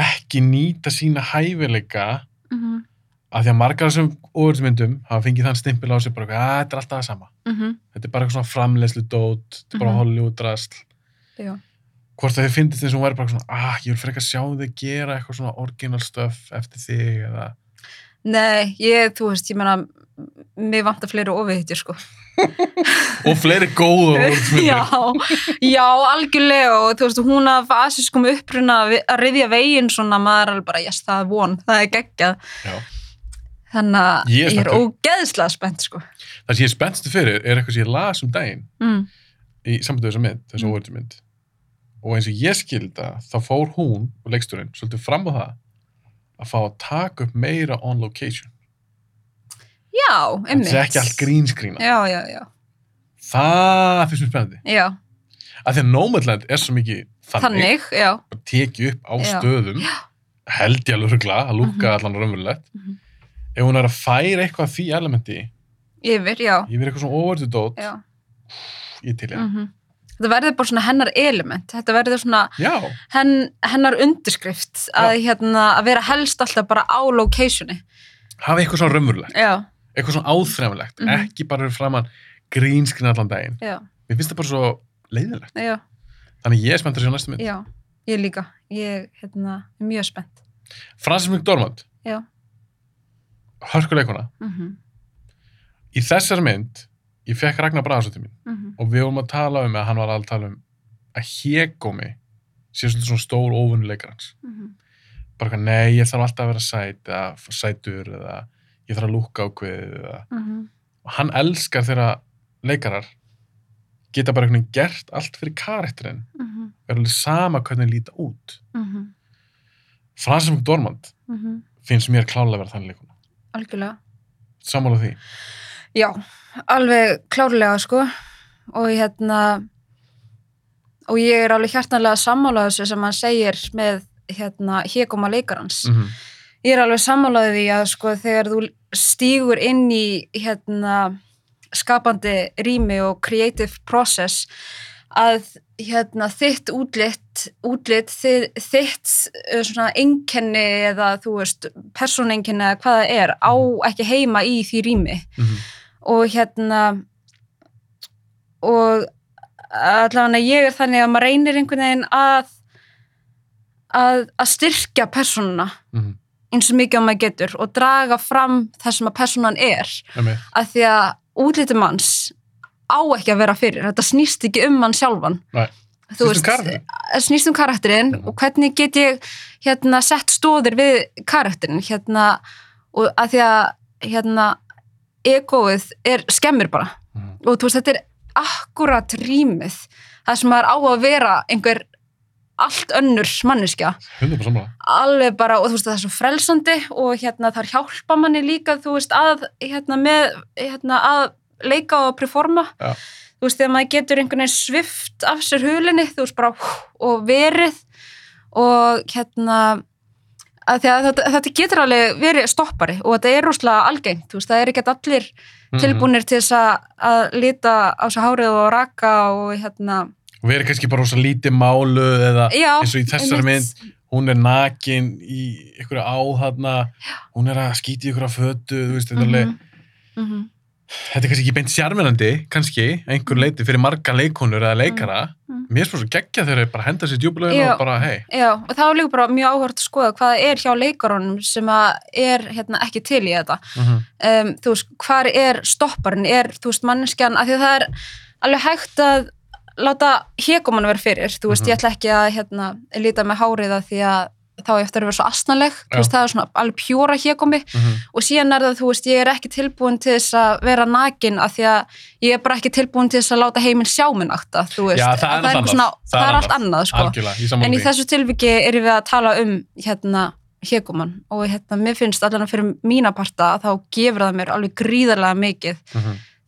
ekki nýta sína hæfileika Mhm, að því að margar sem ofurðsmyndum hafa fengið þann stimpil á sig bara að þetta er alltaf það sama. mhm, Þetta er bara eitthvað svona framleiðslu dót, þetta er bara Mhm. Hollywood drasl. já. Hvort að þið finnst eins og hún væri bara svona, ah, ég vil frekar sjá þig gera eitthvað svona original stuff eftir þig eða... nei, ég, þú veist, ég meina mér vantar fleiri ofurhitjur sko Og fleiri góða [LAUGHS] já, já, algjörlega og þú veist, hún af asískum uppruna að að ryðja veginn svona, maður er alveg bara, yes, það er von, það er geggjað Já. Þannig að Ég er ég er ógeðslega spennt sko Það sem ég er spennstu fyrir er eitthvað sem ég las um daginn mm. í sambandi við þessa mynd, þessa Mm. mm. óverðmynd. Og eins og ég skilda, þá fór hún og leiksturinn svolítið fram á það að fá að taka upp meira on location. já, einmitt Þetta er ekki allt grínskrína. já, já, já, Það finnst mér spennandi. já, Af því að Nomadland er svo mikið þannig, þannig, að tekið upp á Já. stöðum, held ég alveg að lúka Mhm. allan raunverulegt. Ef hún er að færa eitthvað því elementi, yfir, já, verið eitthvað svona óverðudót, já. ég til ég. mm þetta verður bara svona hennar element. Þetta verður svona henn, hennar undirskrift að, hérna, að vera helst alltaf bara á locationi. Hafa eitthvað svona raunverulegt, eitthvað svona áþrefnilegt, Mhm. ekki bara fyrir framann grínskrína allan daginn. já, Mér finnst það bara svo leiðilegt. já. Þannig ég er spenntur að sjá næstu mynd. Já, ég líka. Ég hérna, er mjög spennt. Francis McDormand, já hörkuleikuna mhm, í þessari mynd, ég fekk Ragnar Braðarsson til mín mhm, og við vorum að tala um, eða hann var að tala um að Hegómi sé svona stór óvunnuleikar hans mhm, bara eitthvað, nei, ég þarf alltaf að vera sæt eða sætur eða ég þarf að lúka ákveðið eða mhm, og hann elskar þegar leikarar geta bara einhvern veginn gert allt fyrir karakterinn. Mhm, er alveg sama hvernig líta út. Mhm, Francis McDormand mhm, finnst mér klálega að vera þannig leikuna algjörlega sammála því Já, alveg klárlega sko og hérna og ég er alveg hjartanlega sammálaðu þessu sem hann segir með hérna hégóma leikarans. mm -hmm. Ég er alveg sammálaðu því að sko þegar þú stígur inn í hérna skapandi rými og creative process að hérna þitt útlitt, útlitt þið, þitt uh, svona einkenni eða þú veist persóneinkenni eða hvað það er á ekki heima í því rými. Og hérna og allavega ég er þannig að maður reynir einhvern veginn að að, að styrkja persónuna Mm eins og mikið að maður getur og draga fram það sem að persónan er. -hmm. að því að útlítum manns á ekki að vera fyrir, þetta snýst ekki um hann sjálfan. Nei. Þú um karakterinn. eh, snýst um karakterinn og hvernig get ég hérna sett stóðir við karakterinn hérna og að því að hérna egoið er skemmir bara Mhm. og þú veist þetta er akkurat rýmið það sem maður á að vera einhver allt önnur manneskja 100% sammála alveg bara, og þú veist það er svo frelsandi og hérna þar hjálpa manni líka þú veist að, hérna með hérna að leika og performa Já. Þú veist þegar maður getur einhvern veginn svift af sér hulinni, þú veist bara hú, og verið og hérna þetta, þetta getur alveg verið stoppari og þetta er rúslega algengt, þú veist það er ekki allir Mhm. tilbúnir til þess að, að líta á sig hárið og raka og hérna og erum kannski bara rosa lítið málu eða já, eins og í einmitt. mynd hún er nakin í ykkur áhafna hún er að skýti í af fötu þú veist, þetta, er alveg, Mhm, mhm, þetta er kannski ekki beint sjármennandi kannski, einhver leiti fyrir marga leikonur eða leikara, Mhm. mér er svo svo geggja þegar þeir bara henda sér djúbuleginu Já. og bara hei, Já, og það var líka bara mjög áhört að skoða hvað það er hjá leikarunum sem er hérna, ekki til í þetta. mm Um, þú veist, hvar er stopparinn, er, þú veist, manneskjan, af því að það er alveg hægt að láta hegumann vera fyrir, þú veist, Mhm. ég ætla ekki að hérna, líta með hárið að því að þá eftir að vera svo asnaleg, veist, það er svona alveg pjóra hegumi og síðan er það, þú veist, ég er ekki tilbúin til þess að vera nakin af því að ég er bara ekki tilbúin til þess að láta heiminn sjá minn akta, þú veist, Já, það er einhver annað. svona, Það er það er allt annað. sko. saman En í þessu tilviki erum við að tala um hérna hegumann og hérna mér finnst allan að fyrir mína parta að þá gefur það mér alveg gríðarlega mikið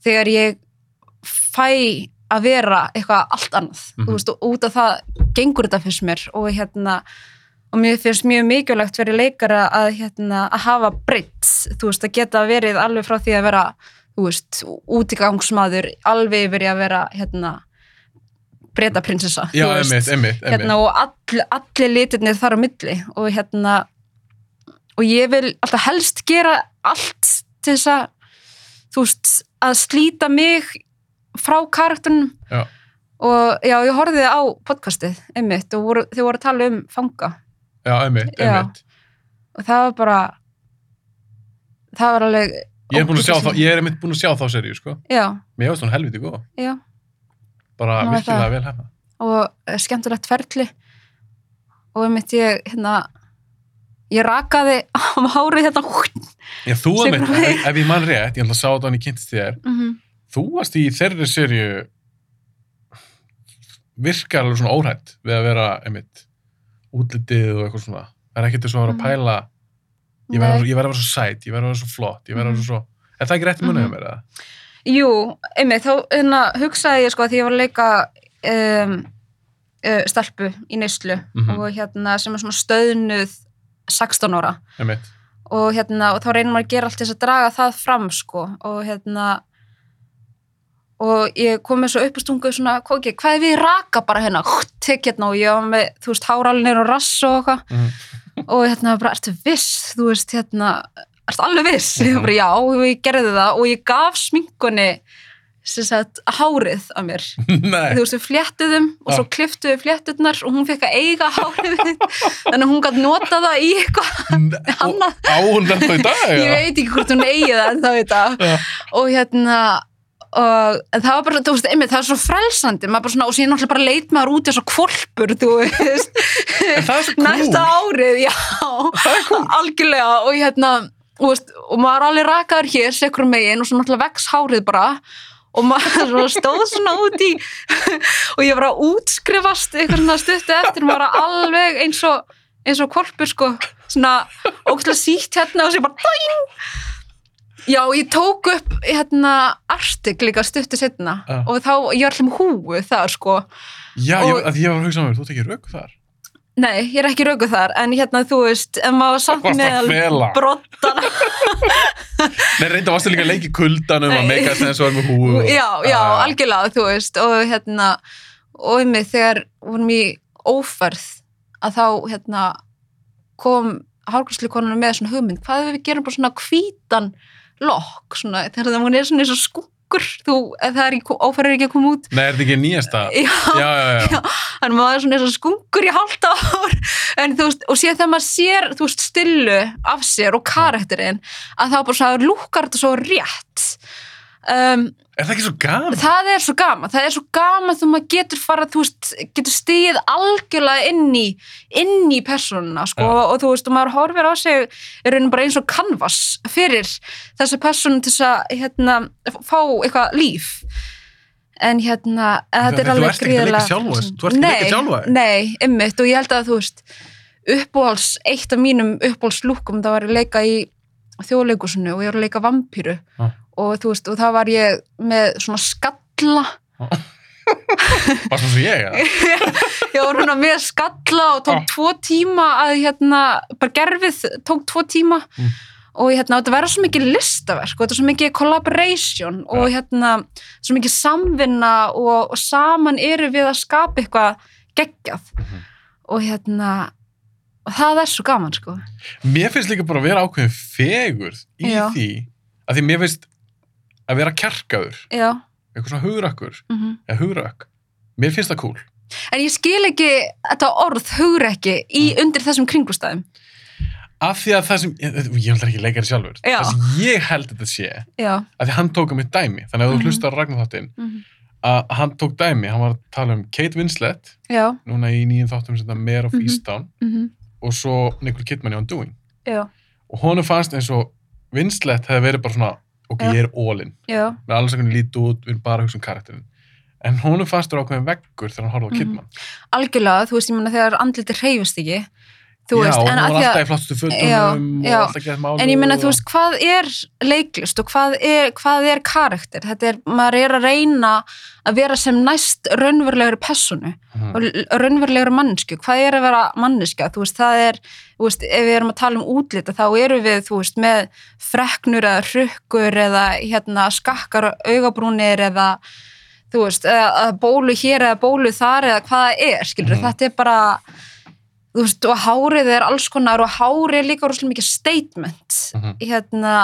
þegar ég fæ að vera eitthvað allt annað. Mhm. þú veist og út af það gengur þetta fyrst mér. Og hérna og mér finnst mjög mikilvægt fyrir leikara að hérna að hafa breytt þú veist að geta verið alveg frá því að vera þú veist útigangsmaður alveg í að vera hérna breyta prinsessa já, einmitt, einmitt. hérna, og all, allir litirnir þar á milli og hérna og ég vil alltaf helst gera allt til þess að þú veist, að slíta mig frá karakterunum Já. og já, ég horfði á podcastið, einmitt, og voru, þau voru að tala um fanga já, einmitt, einmitt. Og það var bara það var alveg ég er, búin að sjá þá, ég er einmitt búin að sjá þá seríu sko. mér finnst hún helviti góð. Já, bara er virkilega vel hefna og eh, skemmtilegt ferli. Og einmitt ég hérna ég rakaði á hárið hérna. Já, þú einmitt, ef, ef ég man rétt, ég ætla að sá þetta hann í kynntist þér. Mm þú varst í þeirri seríu virkar alveg svona óhætt við að vera, einmitt útlitið og eitthvað svona það er ekkert þess að vera að Mhm. pæla ég verð að, vera svo sæt, ég verð að vera svo flott ég verð að vera Mhm. svo, er það ekki rétt munið Mhm. mér eða? Jú, einmitt, þá hérna, hugsaði ég sko að því ég var að leika um, uh, stelpu í neyslu Mhm. og hérna sem er svona stöðnuð 16 ára einmitt, og hérna og þá reynir maður að gera allt þess að draga það fram sko og hérna og ég kom með svo upp á stungu svona, ekki, hvað er við raka bara hérna, tek hérna og ég var með þú veist, háralnir og rass og eitthvað Mhm. og hérna bara, ertu viss, þú veist, hérna ertu alveg viss, ég Mhm. bara já og ég gerði það og ég gaf sminkunni sem sagt, hárið á mér [LAUGHS] Nei. þú veist, við fléttuðum og svo Já. kliftuðu flétturnar og hún fekk að eiga hárið þannig að hún gætt nota það í eitthvað Og á hún þetta í dag? [LAUGHS] ég veit ekki hvort hún eigi það en þá veit Já. og hérna og það var bara, þú veist, einmitt, það er svo frelsandi. Svona, og síðan náttúrulega bara leit maður út eins og kvolpur, þú veist. Næsta árið, já. Algjörlega, og hérna og, veist, og maður alveg rakaður hér sekur megin og svo náttúrulega vex hárið bara. Og maður svona stóð svona út í og ég var að útskrifast eitthvað svona stuttu eftir maður var alveg eins og eins og kvolpur sko. Svona ógstlega sítt hérna og sér bara dæn já, ég tók upp hérna artik líka stuttu setna Já. og þá, ég var allum húu þar sko Já, Og- ég, að ég var að hugsa um mér, þú ekki rauk þar. nei, ég er ekki raukuð þar en hérna, þú veist, en maður samt Varstu að með fela? brottana [LAUGHS] Nei, reynda varstu líka að leika í kuldanum að meika þess að það var með húu. já, já, Ah. algjörlega, þú veist og hérna, og um mig þegar vorum í óferð að þá, hérna kom hárgræslukonuna með svona hugmynd hvað ef við gerum bara svona hvítan lokk, svona, þegar það er svona eins og skuggur, þú, það er óferð er ekki að koma út Nei, er þetta ekki nýjasta? já, Já, já, já. Þannig að maður er svona eins og skungur í halda ár [LAUGHS] en þú veist, og síðan þegar maður sér þú veist, stillu af sér og karakterinn að þá bara svona lúkar þetta svo rétt um, Er það ekki svo gaman? það er svo gaman, það er svo gaman þú maður getur fara, þú veist, getur stigið algjörlega inn í inn í persónuna, sko, Já. og þú veist og maður horfir á sig, er raunin bara eins og canvas fyrir þessa persónu til þess að, hérna, fá eitthvað líf en hérna, Þú- þetta er þú alveg ert ekki leika sjálfa þú ert ekki leika sjálfa þig. Nei, ymmit, og ég held að þú veist uppbóhals, eitt af mínum uppbóhalslúkum, það var að leika í þjóðleikusinu og ég var að leika vampíru Já. Og þú veist, og það var ég með svona skalla Varst það svo ég, eða? ég var svona með skalla og tók tvo tíma að hérna, bara gerfið tók tvo tíma Mm. og hérna, þetta verða svo mikið listaverk og þetta er svo mikið collaboration og hérna, svo mikið samvinna og, og saman eru við að skapa eitthvað geggjað Mhm. og hérna og það er svo gaman sko Mér finnst líka bara að vera ákveðin fegurð í Já. því að því mér finnst að vera kjarkaður, já, eitthvað svona hugrakkur. Mm eða hugrak, mér finnst það cool. En ég skil ekki þetta orð hugrekki í Mm. undir þessum kringustæðum af því að það sem, ég, ég held ekki leikari sjálfur. Já. það sem ég held þetta sé já, að því hann tók um mitt dæmi, þannig að þú Mhm. hlustar á Ragnar þáttinn, mm að hann tók dæmi. Hann var að tala um Kate Winslet já. núna í nýjum þáttum sem þetta Mare of Mhm. Easttown mm og svo Nicole Kidman í Undoing já, og honum fannst eins og Winslet hefði verið bara svona ok, ég er já, með alls að líti út við erum bara að hugsa um karakterin en honum fannst þér ákveðin veggur þegar hann horfði á Mhm. Kidman. Algjörlega, þú veist, ég menna þegar andliti hreyfist ekki þú já, veist, en hún að var því að alltaf í flottustu fötunum Já, og já. alltaf gett málu En ég meina, og- þú veist, hvað er leiklist og hvað er, hvað er karakter? Þetta er, maður er að reyna að vera sem næst raunverulegur personu Mhm. og raunverulegur mannsku. Hvað er að vera manneska? Þú veist, það er, þú veist, ef við erum að tala um útlita, þá eru við, þú veist, með freknur eða hrukkur eða hérna skakkar augabrúnir eða, þú veist, eða, bólu hér eða bólu þar eða hvað það er, skilur Mhm. þetta er bara, þú veist, og hárið er alls konar og hárið er líka rosalega mikið statement Mhm. hérna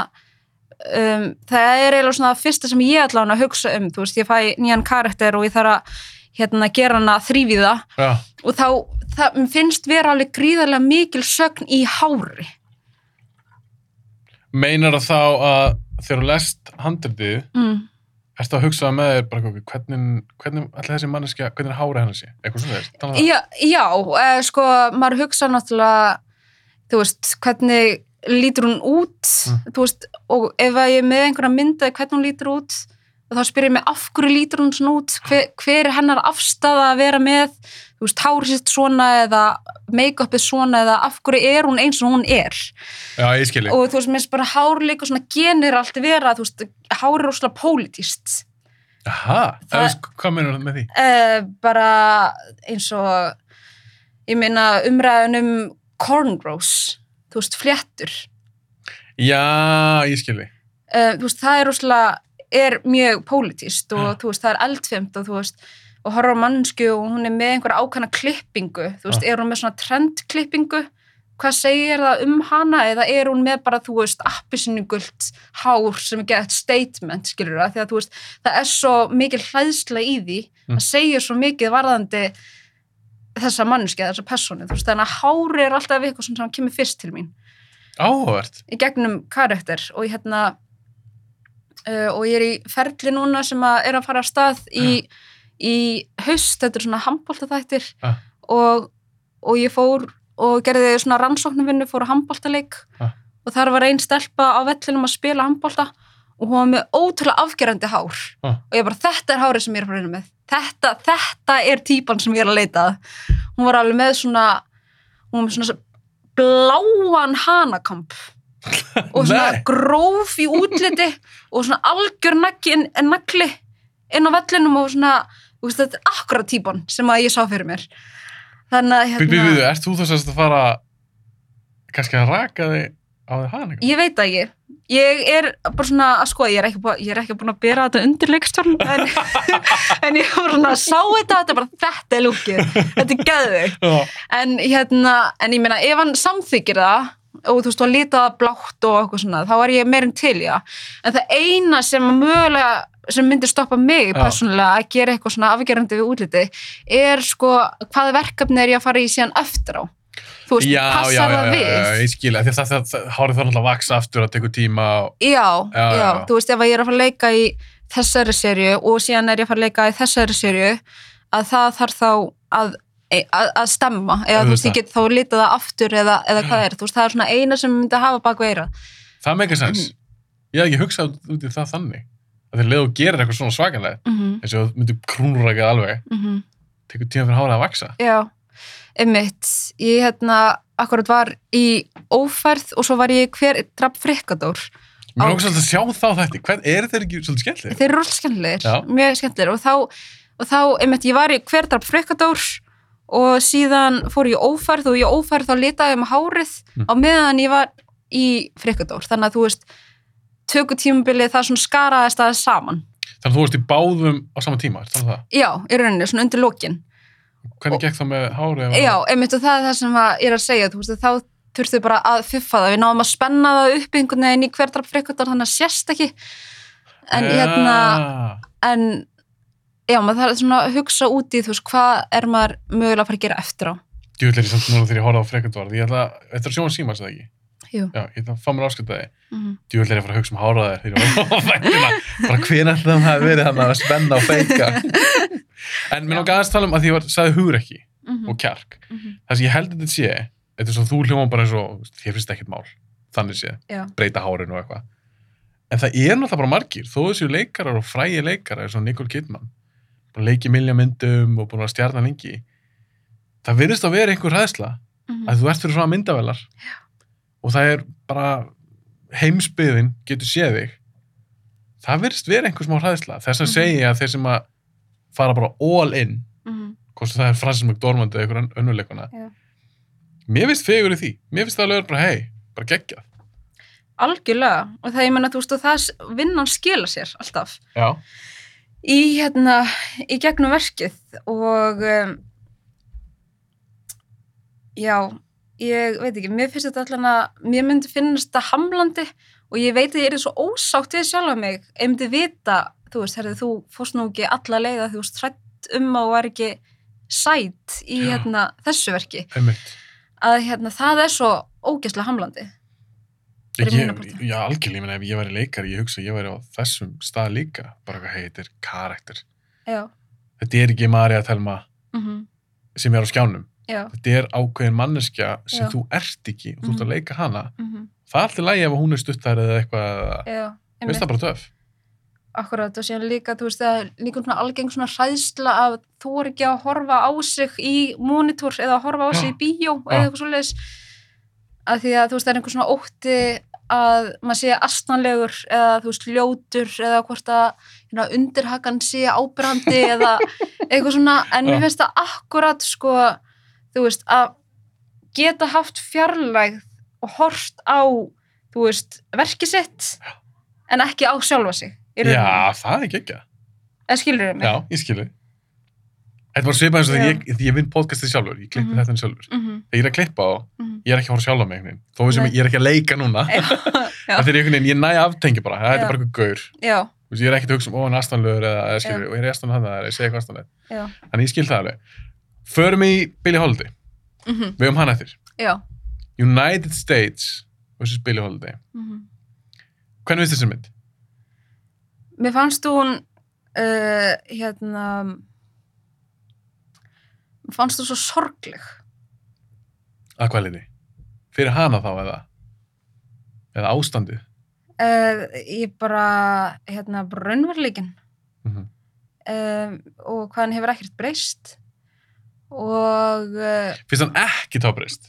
um, það er eiginlega svona það fyrsta sem ég ætla að hugsa um, þú veist, ég fæ nýjan karakter og ég þarf að hérna, gera hana þrýviða Já, og þá það finnst vera alveg gríðarlega mikil sögn í hári meinar það þá að þegar þú lest handritið mm. Ertu að hugsa með þér bara ok, hvernig, hvernig allir þessi manneskja, hvernig er hárið hennar sé? Eitthvað svona þess, það já, já eh, sko, maður hugsa náttúrulega þú veist, hvernig lítur hún út Mm. þú veist, og ef ég er með einhverja mynda hvernig hún lítur út þá spyr ég mig af hverju lítur hún svona út? Hver, hver er hennar afstafa að vera með þú veist, hárið sitt svona eða make-upið svona eða af hverju er hún eins og hún er? Já, ég skilji og þú veist, mér finnst bara hár líka svona genir allt vera, þú veist, hár er óslega pólitíst Aha, það er, hvað meinar það með því? uh, bara eins og ég meina umræðun um cornrows þú veist, fléttur. Já, ég skilji uh, þú veist, það er óslega er mjög pólitíst og Já. þú veist, það er eldfimt og þú veist, og horfa á mannsku og hún er með einhverja ákvæmna klippingu, þú veist, Já. er hún með svona trendklippingu? Hvað segir það um hana? Eða er hún með bara, þú veist, appisinugult hár sem er gett statement, skilur það, því að þú veist, það er svo mikil hlæðsla í því, Mm. það segir svo mikið varðandi þessa mannskja, þessa persónu, þú veist, þannig að hári er alltaf eitthvað sem kemur fyrst til mín. Áhugavert. í gegnum karakter og ég hérna uh, og ég er í ferli núna sem að er að fara að stað í, í haust, þetta er svona handbóltaþættir Ah. og, og ég fór og gerði svona rannsóknarvinnu, fór á handbóltaleik Ah. og þar var einn stelpa á vellinum að spila handbólta og hún var með ótrúlega afgerandi hár Ah. og ég bara, þetta er hárið sem ég er að að reyna með þetta, þetta er típan sem ég er að leita að. hún var alveg með svona hún var með svona bláan hanakamp og svona gróf í útliti [LAUGHS] og svona algjör nagli inn á vellinum og svona þú veist, þetta er akkurat típan sem að ég sá fyrir mér þannig að hérna, býðu, ert þú þess að fara kannski að raka þig á þig hana? ég veit það ekki ég er bara svona að skoða ég er ekki, búin, ég er ekki búin að bera þetta undir leikstjórn en, [LAUGHS] en ég var svona að sá þetta þetta er bara þetta er lúkið þetta er Já. en hérna, en ég meina ef hann samþykir það og þú veist, og lítið það blátt og eitthvað svona, þá er ég meirinn til, já en það eina sem mögulega sem myndir stoppa mig Já. persónulega að gera eitthvað svona afgerandi við útliti er sko, hvaða verkefni er ég að fara í síðan eftir á þú veist, Já, já, passar já, það já, við já, ég skilja, því að það, það, það hárið þarf náttúrulega að vaksa aftur að tekur tíma og... já, Já, já, já. þú veist, ef ég er að fara að leika í þessari serju og síðan er ég að fara að leika í þessari serju að það þarf þá að að, að stemma, eða þú veist, ég get þá litað það aftur eða, eða hvað er, þú veist, það er svona eina sem myndi að hafa bak veira. Það meikar sens. Mhm. Ég hef ekki hugsað út í það þannig. Að þegar leðu gerir eitthvað svona svakanlega, Mm -hmm, eins og þú myndir krúnrakað alveg, mm tekur tíma fyrir hárið að vaksa. Já, einmitt, ég hérna akkurat var í ófærð og svo var ég hver draf frikkadór. Mér er okkur svolítið að sjá þá þetta. Hvern er þeir ekki svolítið skemmtileg? Þeir eru og síðan fór ég ófærð og ég ófærð þá litaði með hárið Mm. á meðan ég var í frikkadór. Þannig að þú veist, tökutímabilið það svona skaraðist aðeins saman. Þannig að þú varst í báðum á sama tíma? Já, í rauninni, svona undir lokin. Hvernig Og- gekk það með hárið? Já, einmitt og það er það sem ég er að segja, þú veist, þá þurftu bara að fuffa það, við náðum að spenna það upp einhvern veginn í hver draf frikkadór þannig að sést ekki. En hérna, en já, maður þarf svona að hugsa út í, þú veist, hvað er maður mögulega að fara að gera eftir á? Djúvill er ég samt núna þegar ég horfði á frekundvar. Ég ætla, þetta er sjóma símas eða ekki? Jú. Já, ég ætla að fá mér ásköldaði. Mm Djúvill er ég að fara að hugsa um háraðir þegar ég var á [LAUGHS] þættina. Bara hven ætla það hafi verið hann að spenna og feika. [LAUGHS] En mér langar aðeins tala um að því ég var, sagði hugur ekki -hmm. og kjark. Mm -hmm. Það sem ég held að þetta sé, þetta er svo þú hljóma bara eins og, þér finnst ekkert mál, þannig sé, Já. breyta hárinu og eitthvað. En það er náttúrulega bara margir, þó þessu leikarar og frægi leikarar, eins og Nicole Kidman, búin að leiki milja myndum og búin að stjarna lengi. Það virðist að vera einhver hræðsla Mhm. að þú ert fyrir svona myndavelar og það er bara heimsbyðin getur séð þig. Það virðist vera einhver smá hræðsla. Þess að Mhm. segja að þeir sem að fara bara all in Mhm. hvort sem það er Francis McDormand eða einhver önnuleikuna Já. mér finnst fegur í því mér finnst það alveg bara hei, bara geggjað Algjörlega, og það þú veist, og það vinnan skila sér alltaf já, í hérna, í gegnum verkið og um, já, ég veit ekki, mér finnst þetta allan að, mér myndi finnast þetta hamlandi og ég veit að ég er svo ósátt við sjálfa mig, ég myndi vita, þú veist, herrið, þú fórst nú ekki alla leiða, þú veist, hrætt um og var ekki sætt í Já. hérna, þessu verki, einmitt að hérna, það er svo ógeðslega hamlandi. Ég, já, algjörlega, ég meina ef ég væri leikari ég hugsa að ég væri á þessum stað líka. Bara hvað heitir karakter. Já, þetta er ekki Marja Telma mhm, sem er á skjánum. Já, þetta er ákveðin manneskja sem Já. þú ert ekki og þú ert Mhm. að leika hana. Mhm, það er alltaf lægi ef hún er stuttar eða eitthvað. Finnst það bara töf Akkurat og síðan líka, þú veist, er líka svona algeng svona hræðsla að þú er ekki að horfa á sig í monitor eða að horfa á sig í bíó eða eitthvað svoleiðis. Að því að þú veist, það er einhver svona ótti að maður sé astanlegur eða þú veist, ljótur eða hvort að hérna, undirhakan sé ábrandi eða [LAUGHS] eitthvað svona, en mér finnst það akkurat sko, þú veist, að geta haft fjarlægð og hort á, þú veist, verki sitt en ekki á sjálfa sig já, það er geggjað. Eða skilur mig? Já, ég skilu þetta var svipað eins og þegar ég, þegar ég vinn podcastið sjálfur ég klippi Mhm. þetta sjálfur. Mhm, þegar ég er að klippa á mhm, ég er ekki að horfa sjálf á mig einhvern veginn. þó sem ég er ekki að leika núna. [LAUGHS] Þetta er einhvern veginn, ég næ aftengi bara. Þetta er bara eitthvað gaur, ég er ekkert að hugsa um ó, hann er astanlegur eða, eða skilur, og ég er astan hann það, ég segi eitthvað astanlega já, þannig ég skil það alveg. Förum í Billie Holiday, mhm, við höfum hann eftir. Já, United States vs. Billie Holiday. Mhm. hvernig finnst þessi mynd? Mér fannst hún uh, hérna fannst hún svo sorgleg að hvað liði? fyrir hana þá eða eða ástandið uh, ég bara hérna bara raunveruleikin mm um, og hvað hann hefur ekkert breyst og uh, finnst hann ekki tábrist?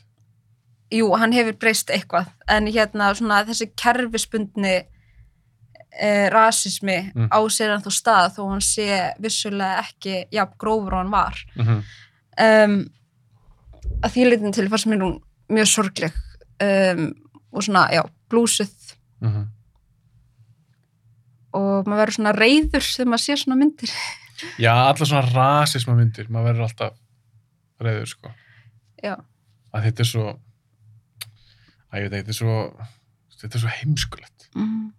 jú, hann hefur breyst eitthvað en hérna svona þessi kerfispundni uh, rasismi Mm. á sér hann þó stað þó hann sé vissulega ekki jafn grófur hann var Mm -hmm. Um, að því leitin til fannst mér hún mjög sorgleg. Um, og svona, já, blúsuð. Mhm. og maður verður svona reyður þegar maður sér svona myndir. Já, alla svona rasisma myndir. Maður verður alltaf reyður sko. Já, að þetta er svo að ég veit þetta er svo þetta er svo heimskulegt. Mm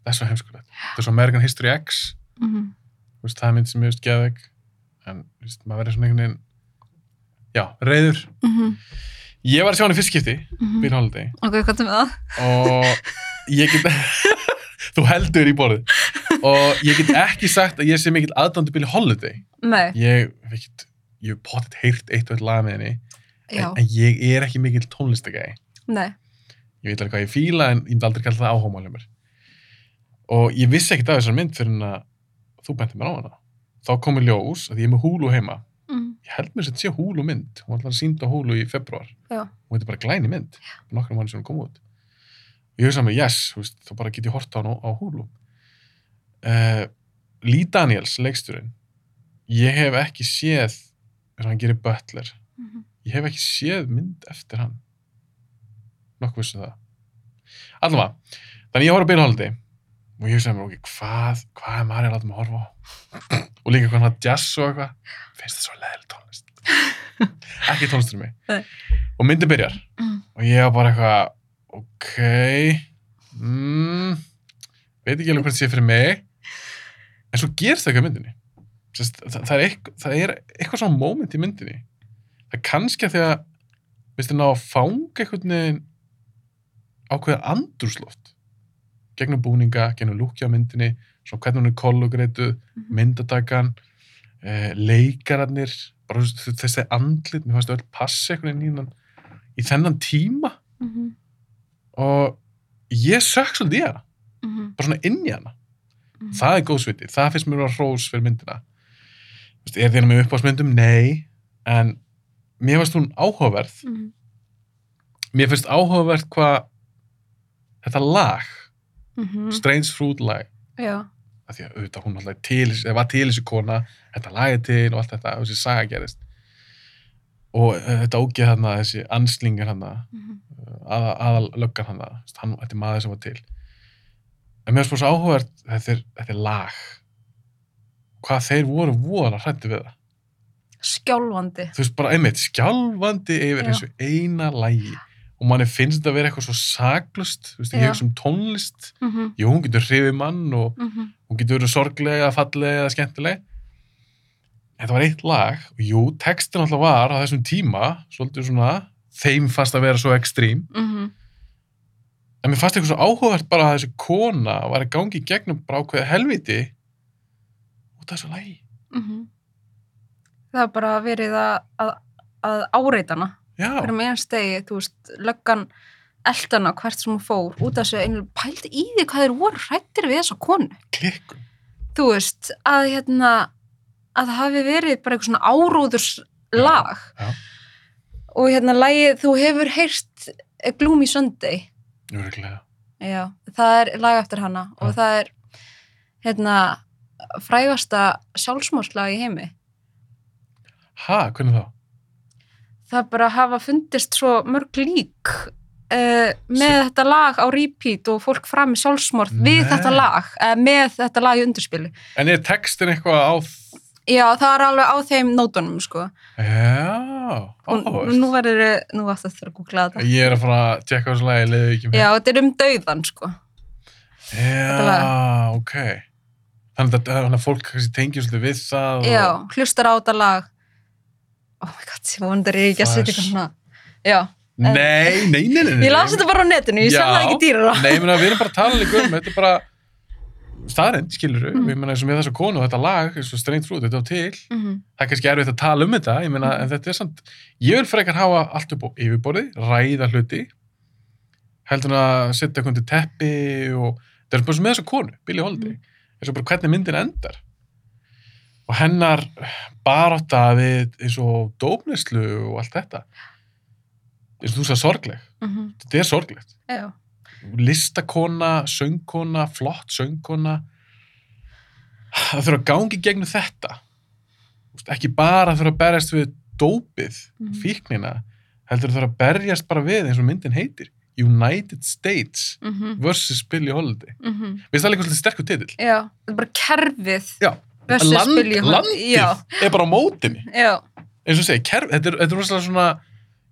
það er svo heimskulegt. Þetta er svo American History X. -hmm. Þú veist, það er mynd sem ég veist geðveik. En veist, maður verður svona einhvern veginn já, reyður Mm -hmm. ég var að sjá hann í fyrst skipti, Mhm. Bill Holiday ok, hvað er með það? og ég get [LAUGHS] þú heldur í borðið. Og ég get ekki sagt að ég sé mikill aðdándu Bill Holiday. Nei, ég hef hef potið heyrt eitt og eitt lag með henni en, en ég er ekki mikill tónlistagæði nei. Ég veit alveg hvað ég fíla en ég myndi aldrei kalla það áhóma hjá mér. Og ég vissi ekkert af þessar mynd fyrir að þú benti mér á hana. Þá kom í ljós að ég er með húlu heima. mm ég held mér sem þetta sé húlu mynd. Hún var alltaf sínd á húlu í februar já, og þetta er bara glæni mynd. Nokkrum mann sem hún kom út. Og ég hugsa mér, yes, veist, þá bara get ég hort á hann á, á húlu uh, Lee Daniels, leiksturinn ég hef ekki séð hann gerir Butler. Mhm. ég hef ekki séð mynd eftir hann. Nokkuð vissu það. Allavega, þannig ég horf að Bill Holiday. Og ég hugsaði mér, ok, hvað hvað er maður að láta mig að horfa á og líka hann að jazz og eitthvað. Finnst það svo leðileg tónlist. [LAUGHS] Ekki tónlist fyrir mig Nei. og myndin byrjar. Mm. og ég var bara eitthvað ok mm, veit ekki alveg hvað þetta sé fyrir mig. En svo gerst það ekki á myndinni. Sest, það, það, er eitthvað, það er eitthvað svona moment í myndinni. Það er kannski að því að veistu ná að fanga einhvern veginn ákveða andrúsloft gegnum búninga, gegnum lúkja á myndinni svona hvernig hún er kollugreituð Mhm. myndatakan eh, leikararnir bara þessi- andlit, mér fannst öll passa einhvern veginn í, þennan- í þennan tíma mm -hmm. og ég sökk svolítið í hana Mm -hmm. bara svona inn í hana það er góðsviti, það finnst mér að hrós fyrir myndina er hana með uppáðsmyndum? Nei, en mér finnst hún áhugaverð Mhm. mér finnst áhugaverð hvað þetta lag Mhm. Strange Fruit lag já, af því að auðvitað hún alltaf til, eða var til þessi kona þetta lag er til og allt þetta þessi saga gerist og uh, þetta ógeð þarna, þessi anslingar þarna Mhm. aða, aðal löggan hann hann, þetta er maður sem var til. En mér bara svo áhugavert þetta er, þetta er lag. Hvað þeir voru voðalega hrættu við það. Skjálfandi. Þú veist bara einmitt skjálfandi yfir Já. þessu eina lagi og manni finnst þetta að vera eitthvað svo saklust þú veist, ég Já. hugsa um tónlist mm -hmm. jú, hún getur hrifið mann og Mm hún getur verið sorglega, fallega skemmtileg en það var eitt lag og jú, textin alltaf var á þessum tíma svolítið svona þeim fast að vera svo ekstrím -hmm. en mér fannst eitthvað svo áhugavert bara að þessi kona var að gangi í gegnum bara ákveða helviti út af þessu lagi Mhm. það er bara verið að, að, að áreitana já, fyrir með einn stegi, þú veist, löggan eldana hvert sem hún fór út af þessu einu pældi í því hvað þeir voru hrættir við þessa konu, klikkun þú veist að hérna, að það hafi verið bara eitthvað svona áróðurs lag já. og hérna lagið, þú hefur heyrt Gloomy Sunday. Já, það er lag eftir hana og Já. það er hérna frægasta sjálfsmórslag í heimi. Ha, hvernig þá? Það bara hafa fundist svo mörg lík uh, með þetta lag á repeat og fólk fram í sjálfsmorð við Nei. þetta lag, uh, með þetta lag í undirspilu en er textin eitthvað á já, það er alveg á þeim nótunum, sko. Já, Og áhugavert. nú verður, nú ætti það að googla þetta. Ég er að fara að tjekka þessu lagi, leiði ekki Já, þetta er um dauðan, sko. þetta Já, ok. Þannig að, þannig að fólk kannski tengir svolítið við það. og- Já, hlustar á þetta lag. Oh my god, ég vondur ég ekki að setja eitthvað svona. Já, Nei, nei, nei, nei, nei. ég las þetta bara á netinu, ég sem það ekki dýrara. Nei, ég meina, við erum bara að tala líka um, þetta er bara staðrind, skilur við, Mm. ég meina, eins og með þessa konu, þetta lag, eins og strengt frúð, þetta á til, Mhm, það er kannski erfitt að tala um þetta, ég meina, Mm. en þetta er samt, ég vil frekar hafa allt upp á yfirborði, ræða hluti, heldur að setja eitthvað til teppi og, það er bara svo með þessa konu, Billie Holiday, Mm. eins og bara hvernig myndin endar. Og hennar barátta við eins og dópneslu og allt þetta, eins og þú sagði sorgleg, mhm, þetta er sorglegt. Já, listakona, söngkona, flott söngkona. Það þurfa að gangi gegnum þetta. Ekki bara þurfa að berjast við dópið, Mhm. fíknina heldur þurfa að berjast bara við eins og myndin heitir. United States mhm, versus Billie Holiday. Við það líka svolítið sterkur titill. Já, þetta er bara kerfið. Já, Land, landið Já, er bara á mótinni já, eins og segi, kerf, þetta er, þetta er svona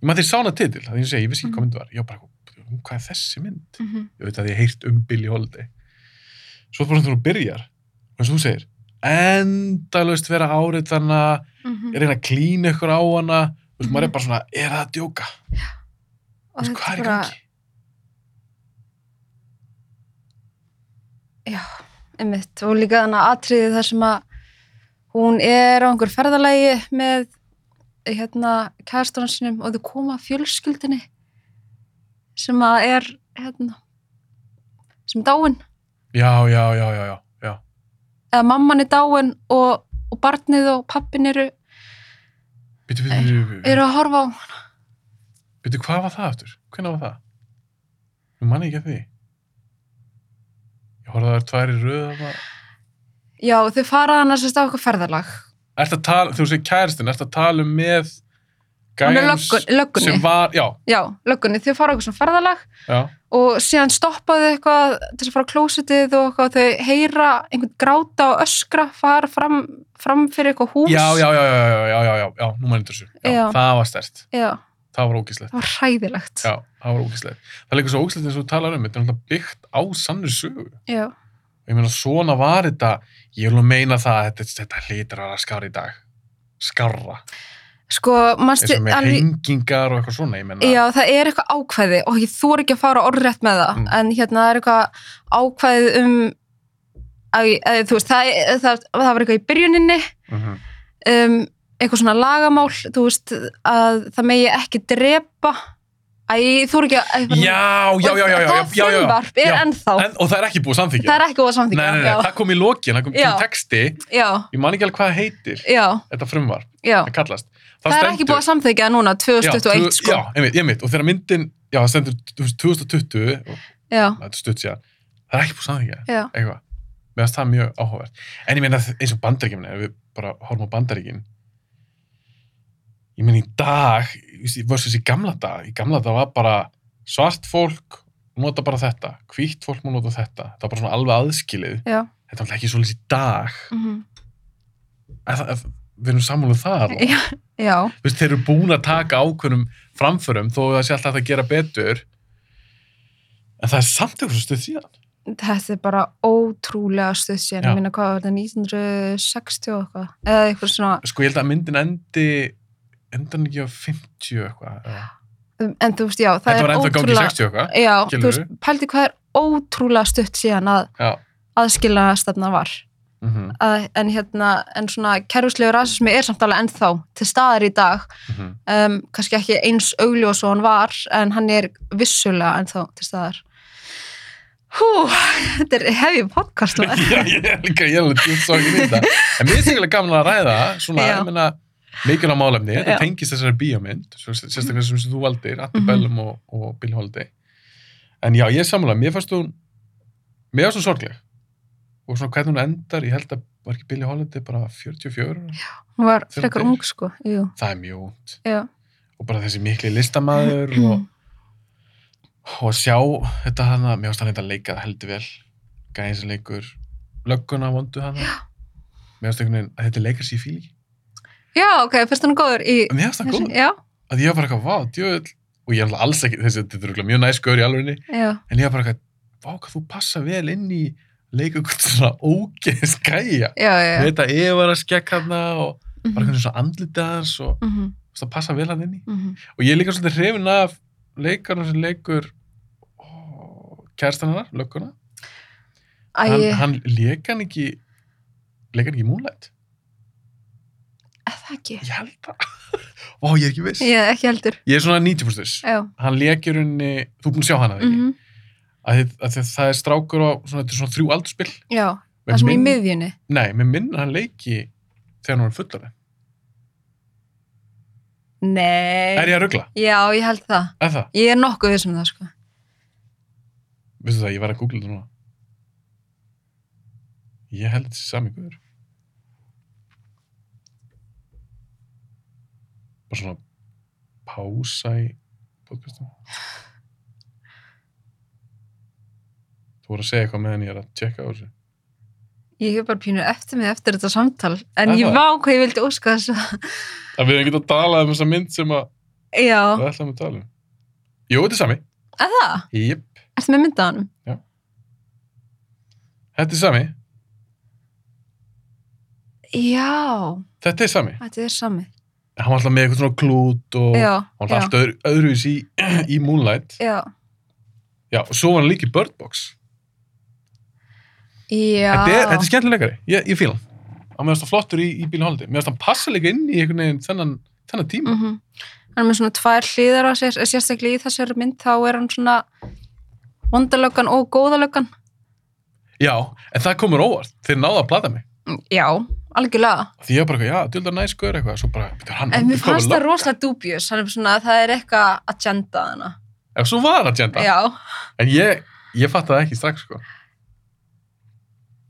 maður því sána titil, það er ég segi, ég vissi ekki hvað mynd var. Ég var bara, hvað er þessi mynd? mhm, ég veit að ég heyrt um Billie Holiday. Svo bara þú byrjar og eins og þú segir endalaust vera árið þannig mhm. að reyna að klína ykkur á hana. Þú veist, maður er bara svona, er það að djóka? Og þú veist, þetta er bara- Já, einmitt. Og líka þannig atriði þar sem að hún er á einhver ferðalagi með hérna kæðastónan sínum og þau koma að fjölskyldinni sem að er hérna sem er dáin já, já, já, já, já, eða mamman er dáin og, og barnið og pappin eru, Byttu, byttu, byttu, eru að horfa á byttu, hvað var það aftur? Hvernig var það? Nú manni ekki að því Ég horfði að það er tvær í röða. Já, þau faraði annars að staða okkur ferðarlag. Tala, þú sé kæristin, ert að tala um með gæjum sem var... Já. já, löggunni. Þau faraði okkur sem ferðarlag já. og síðan stoppaði eitthvað til þess að fara á klósitið og eitthvað, þau heyra einhvern gráta og öskra fara fram, fram fyrir eitthvað hús. Já, já, já, já, já, já, já, já, nú maður endur þessu. Það var stert. Já. Það var ógíslegt. Það var hræðilegt. Já það var ógislegt. Það er líka svo ógislegt eins og þú talar um, þetta er náttúrulega byggt á sannur sögu. Já. Ég meina, svona var þetta, ég vil meina það að þetta, þetta hlýtur að vera skár í dag, skárra, Sko, eins og með hengingar og eitthvað svona, meina, Já, það er eitthvað ákvæði og ég þór ekki að fara orðrétt með það Mm. en hérna það er eitthvað ákvæði um að, að, þú veist, það, það, það var eitthvað í byrjuninni Mhm. um, eitthvað svona lagamál þú veist, að það megi ekki drepa Æ, ég þór ekki að já, já, já, já, já, já, Það já, já, frumvarp er já. ennþá. En, og það er ekki búið að samþykja. Það er ekki búið að Nei, samþykja nei, nei, það kom í lokin, það kom Já. til texti, Já, ég man ekki alveg hvað það heitir, já, þetta frumvarp, já. það kallast. Það er ekki búið að samþykja núna 2021 já, sko. Já, einmitt, einmitt, og þegar myndin, já, það stendur þú veist, 2020, og Já, þetta er stutt síðan, það er ekki búið að samþykja, já, eitthvað. Mér versus í gamla dag, í gamla dag var bara svart fólk nota bara þetta, hvítt fólk má nota þetta, það var bara svona alveg aðskilið. já. Þetta alltaf ekki svolítið í dag, mhm, en það, við erum sammáluð þar. veist, þeir eru búin að taka ákveðnum framförum þó að það sé alltaf að gera betur. En það er samt svo stuð síðan. Þetta er bara ótrúlega stuð síðan, ég minna hvað var þetta 1960 og eitthvað, eða eitthvað svona sko ég held að myndin endi endan ekki á 50 eitthvað eða- en þú veist, já, það þetta er í ótrúlega 60 eitthvað já, þú veist, pældi hvað er ótrúlega stutt síðan að aðskilna stefna var. Mhm, að, en hérna, en svona kerfislegur rasismi er samt alveg ennþá til staðar í dag. Mhm. um, kannski ekki eins augljós og hann var en hann er vissulega ennþá til staðar. Hú, þetta er hefði podcast [LAUGHS] já, ég er líka, ég er alveg svo ekki nýta en mér er sikkert gaman að ræða svona, Já. ég meina mikilvæg málefni, þetta Já. tengist þessari bíómynd sérstaklega sem þú valdir, Atti Mhm. Bellum og, og Bill Holiday en já, ég sammála, mér fannst hún mér fannst hún sorgleg. Og svona hvernig hún endar, ég held að var ekki Billie Holiday bara 44 ára? hún var frekar ung sko jú, það er mjög út já, og bara þessi mikli listamaður og, og sjá þetta hana, mér fannst hann þetta leika það heldur vel. Gæðin sem leikur lögguna vondu hana. Mér finnst einhvern veginn að þetta leikar sér fíl ekki Já, ok, fyrst hann góður í... mér finnst það góð, Já, að ég var bara eitthvað, vá, djöðl og ég er alls ekki, þessi, þetta er mjög næst gaur í alvegni, en ég var bara eitthvað vá, hvað þú passa vel inn í leika eitthvað svona ógeðs gæja. Já, já. þetta efara skekk hana og bara Mhm, eitthvað svona andlitaðans og mhm, það passa vel hann inn í. Mhm. og ég er líka svolítið hrifin af leikarna sem leikur kærstan hennar, lögguna. Hann, Æ, hann hann ekki leik hann ekki í Moonlight? er það ekki? ég held það [LAUGHS] Ó, ég er ekki viss Ég ekki heldur. ég er svona 90% viss Já. hann leikir henni, þú er búin að sjá hana þegar Mm ekki að, að það er strákur á svona, er svona þrjú aldurspill Já, Með það sem í minn- miðjunni. nei, með minn hann leiki þegar hann var fullari Nei. er ég að ruggla? Já, ég held það. Er það? Ég er nokkuð viss um það, sko. Vistu það, ég var að googla þetta núna ég held sami guður bara svona pása í podcastum þú voru að segja eitthvað meðan ég er að tjekka á þessu Ég hef bara pínu eftir mig eftir þetta samtal. En Er ég það? vá hvað ég vildi óska þess að... að við hefum getað að tala um þessa mynd sem að Já. við ætlum að tala um jú, þetta er sami Er það? Jep, Ertu með myndað honum? þetta er sami Já. þetta er sami Þetta er sami. Hann var alltaf með eitthvað svona klút og Já. hann var alltaf öðru, öðruvís í, [CLEARS THROAT] í Moonlight. Já. já, og svo var hann líka í Bird Box. Já. þetta er, þetta er skemmtilegari, ég, ég fíla hann. Hann meðast það flottur í, í bílun hóldi mér finnst hann passa líka inn í einhvern veginn þennan, þennan tíma. Mm Hann er með svona tvær hlýðar á sér, sérstaklega í þessari mynd, þá er hann svona vondalöggan og góðalöggan. já, en það komur óvart. Þeir náðu að plata mig. Já, algjörlega. því ég var bara, já, dildar næskur eitthvað svo bara, betur hann En mér fannst það rosalega dubjus, hann er svona, það er eitthvað agenda hana. ef svo var agenda, Já. en ég ég fatt það ekki strax, sko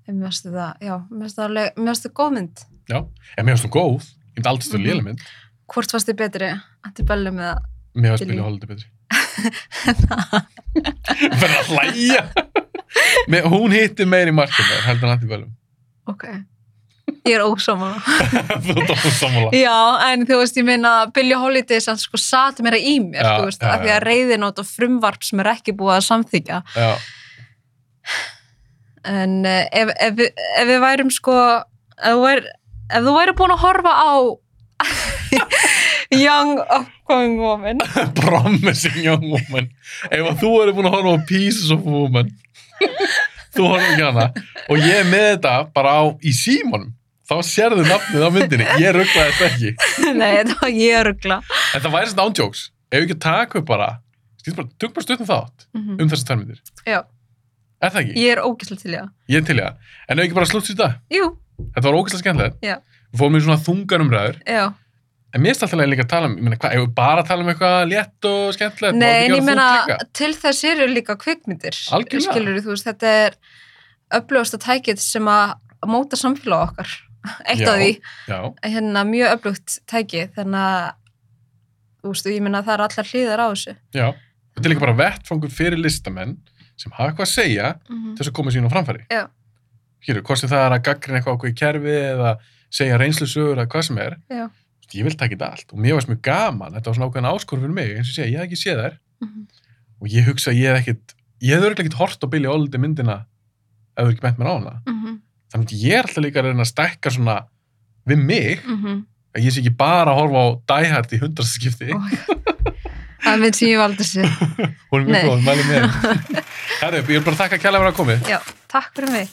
En mér finnst það, já, mér finnst það alveg, mér finnst það góð mynd. já, en mér finnst þú góð, ég myndi aldrei stöðu Mhm. léleg mynd Hvort fannst þið betri? Antibellum eða... mér var Billy. hóldi betri [LAUGHS] fyrir að hlæja hún hitti meir í markinu heldur en antibellum Ok. Ég er ósámála. [LAUGHS] þú ert sammála já, en þú veist, ég meina, Billie Holiday sem sko sat meira í mér, Já, þú veist, já, af því að reyðinót og frumvarp sem er ekki búið að samþykja. já, En uh, ef, ef, ef við værum sko, ef væri, ef þú væri búin að horfa á [LAUGHS] Young Upcoming Woman, [LAUGHS] promising young woman. Ef þú eru búin að horfa á Pieces of Woman. Þú horfum ekki hana. Og ég er með þetta bara á í símanum þá sérðu nafnið á myndinni ég rugglaði þetta ekki [LAUGHS] nei, þetta var ég að ruggla. en það væri svona ándjóks ef við ekki taka upp bara tökum bara stundum þátt Mm um þessar tværmyndir Já, er það ekki? ég er ógæslega til það. ég er til í það en ef ekki bara slútt sér þetta Jú, þetta var ógeðslega skemmtilegt Já. við fórum í svona þunganumræður já. en mér er alltaf líka að tala um ég meina, hvað, ef við bara að tala um eitthvað létt og skemmtilegt má Nei, ekki en vera ég meina, þungt líka? til þess eru líka kvikmyndir. Algjörlega. Skilur þú veist, þetta er öflugasta tækið sem að móta samfélag okkar. [LAUGHS] Eitt Já. af því, hérna, mjög öflugt tækið, þannig að, þú veist, ég meina, það er allar hlýðar á þessu. já þetta er líka bara vettfangur fyrir listamenn sem hafa eitthvað að segja Mm til þess að koma sín á framfæri Já. hér, hvort sem það er að gaggrina eitthvað okkur í kerfi eða segja reynslusögur eða hvað sem er Já. ég vil taka þetta allt og mér varst mjög gaman þetta var svona ákveðin áskorf fyrir mig eins og segja, ég hef ekki séð þær Mhm. og ég hugsa að ég hef ekkit ég hef örugglega ekkit hort á Billy Holiday myndina ef þú ekki bent mér á hana Mhm, þannig að ég alltaf líka að reyna að stækka svona við mig, mhm. að ég sé ekki bara að horfa á Die Hard í hundrastaskipti Oh. Það er mynd sem ég valdi sér. hún er mjög góð, mæli með [LAUGHS] Herri, ég vil bara þakka kærlega fyrir að komið Já, takk fyrir mig.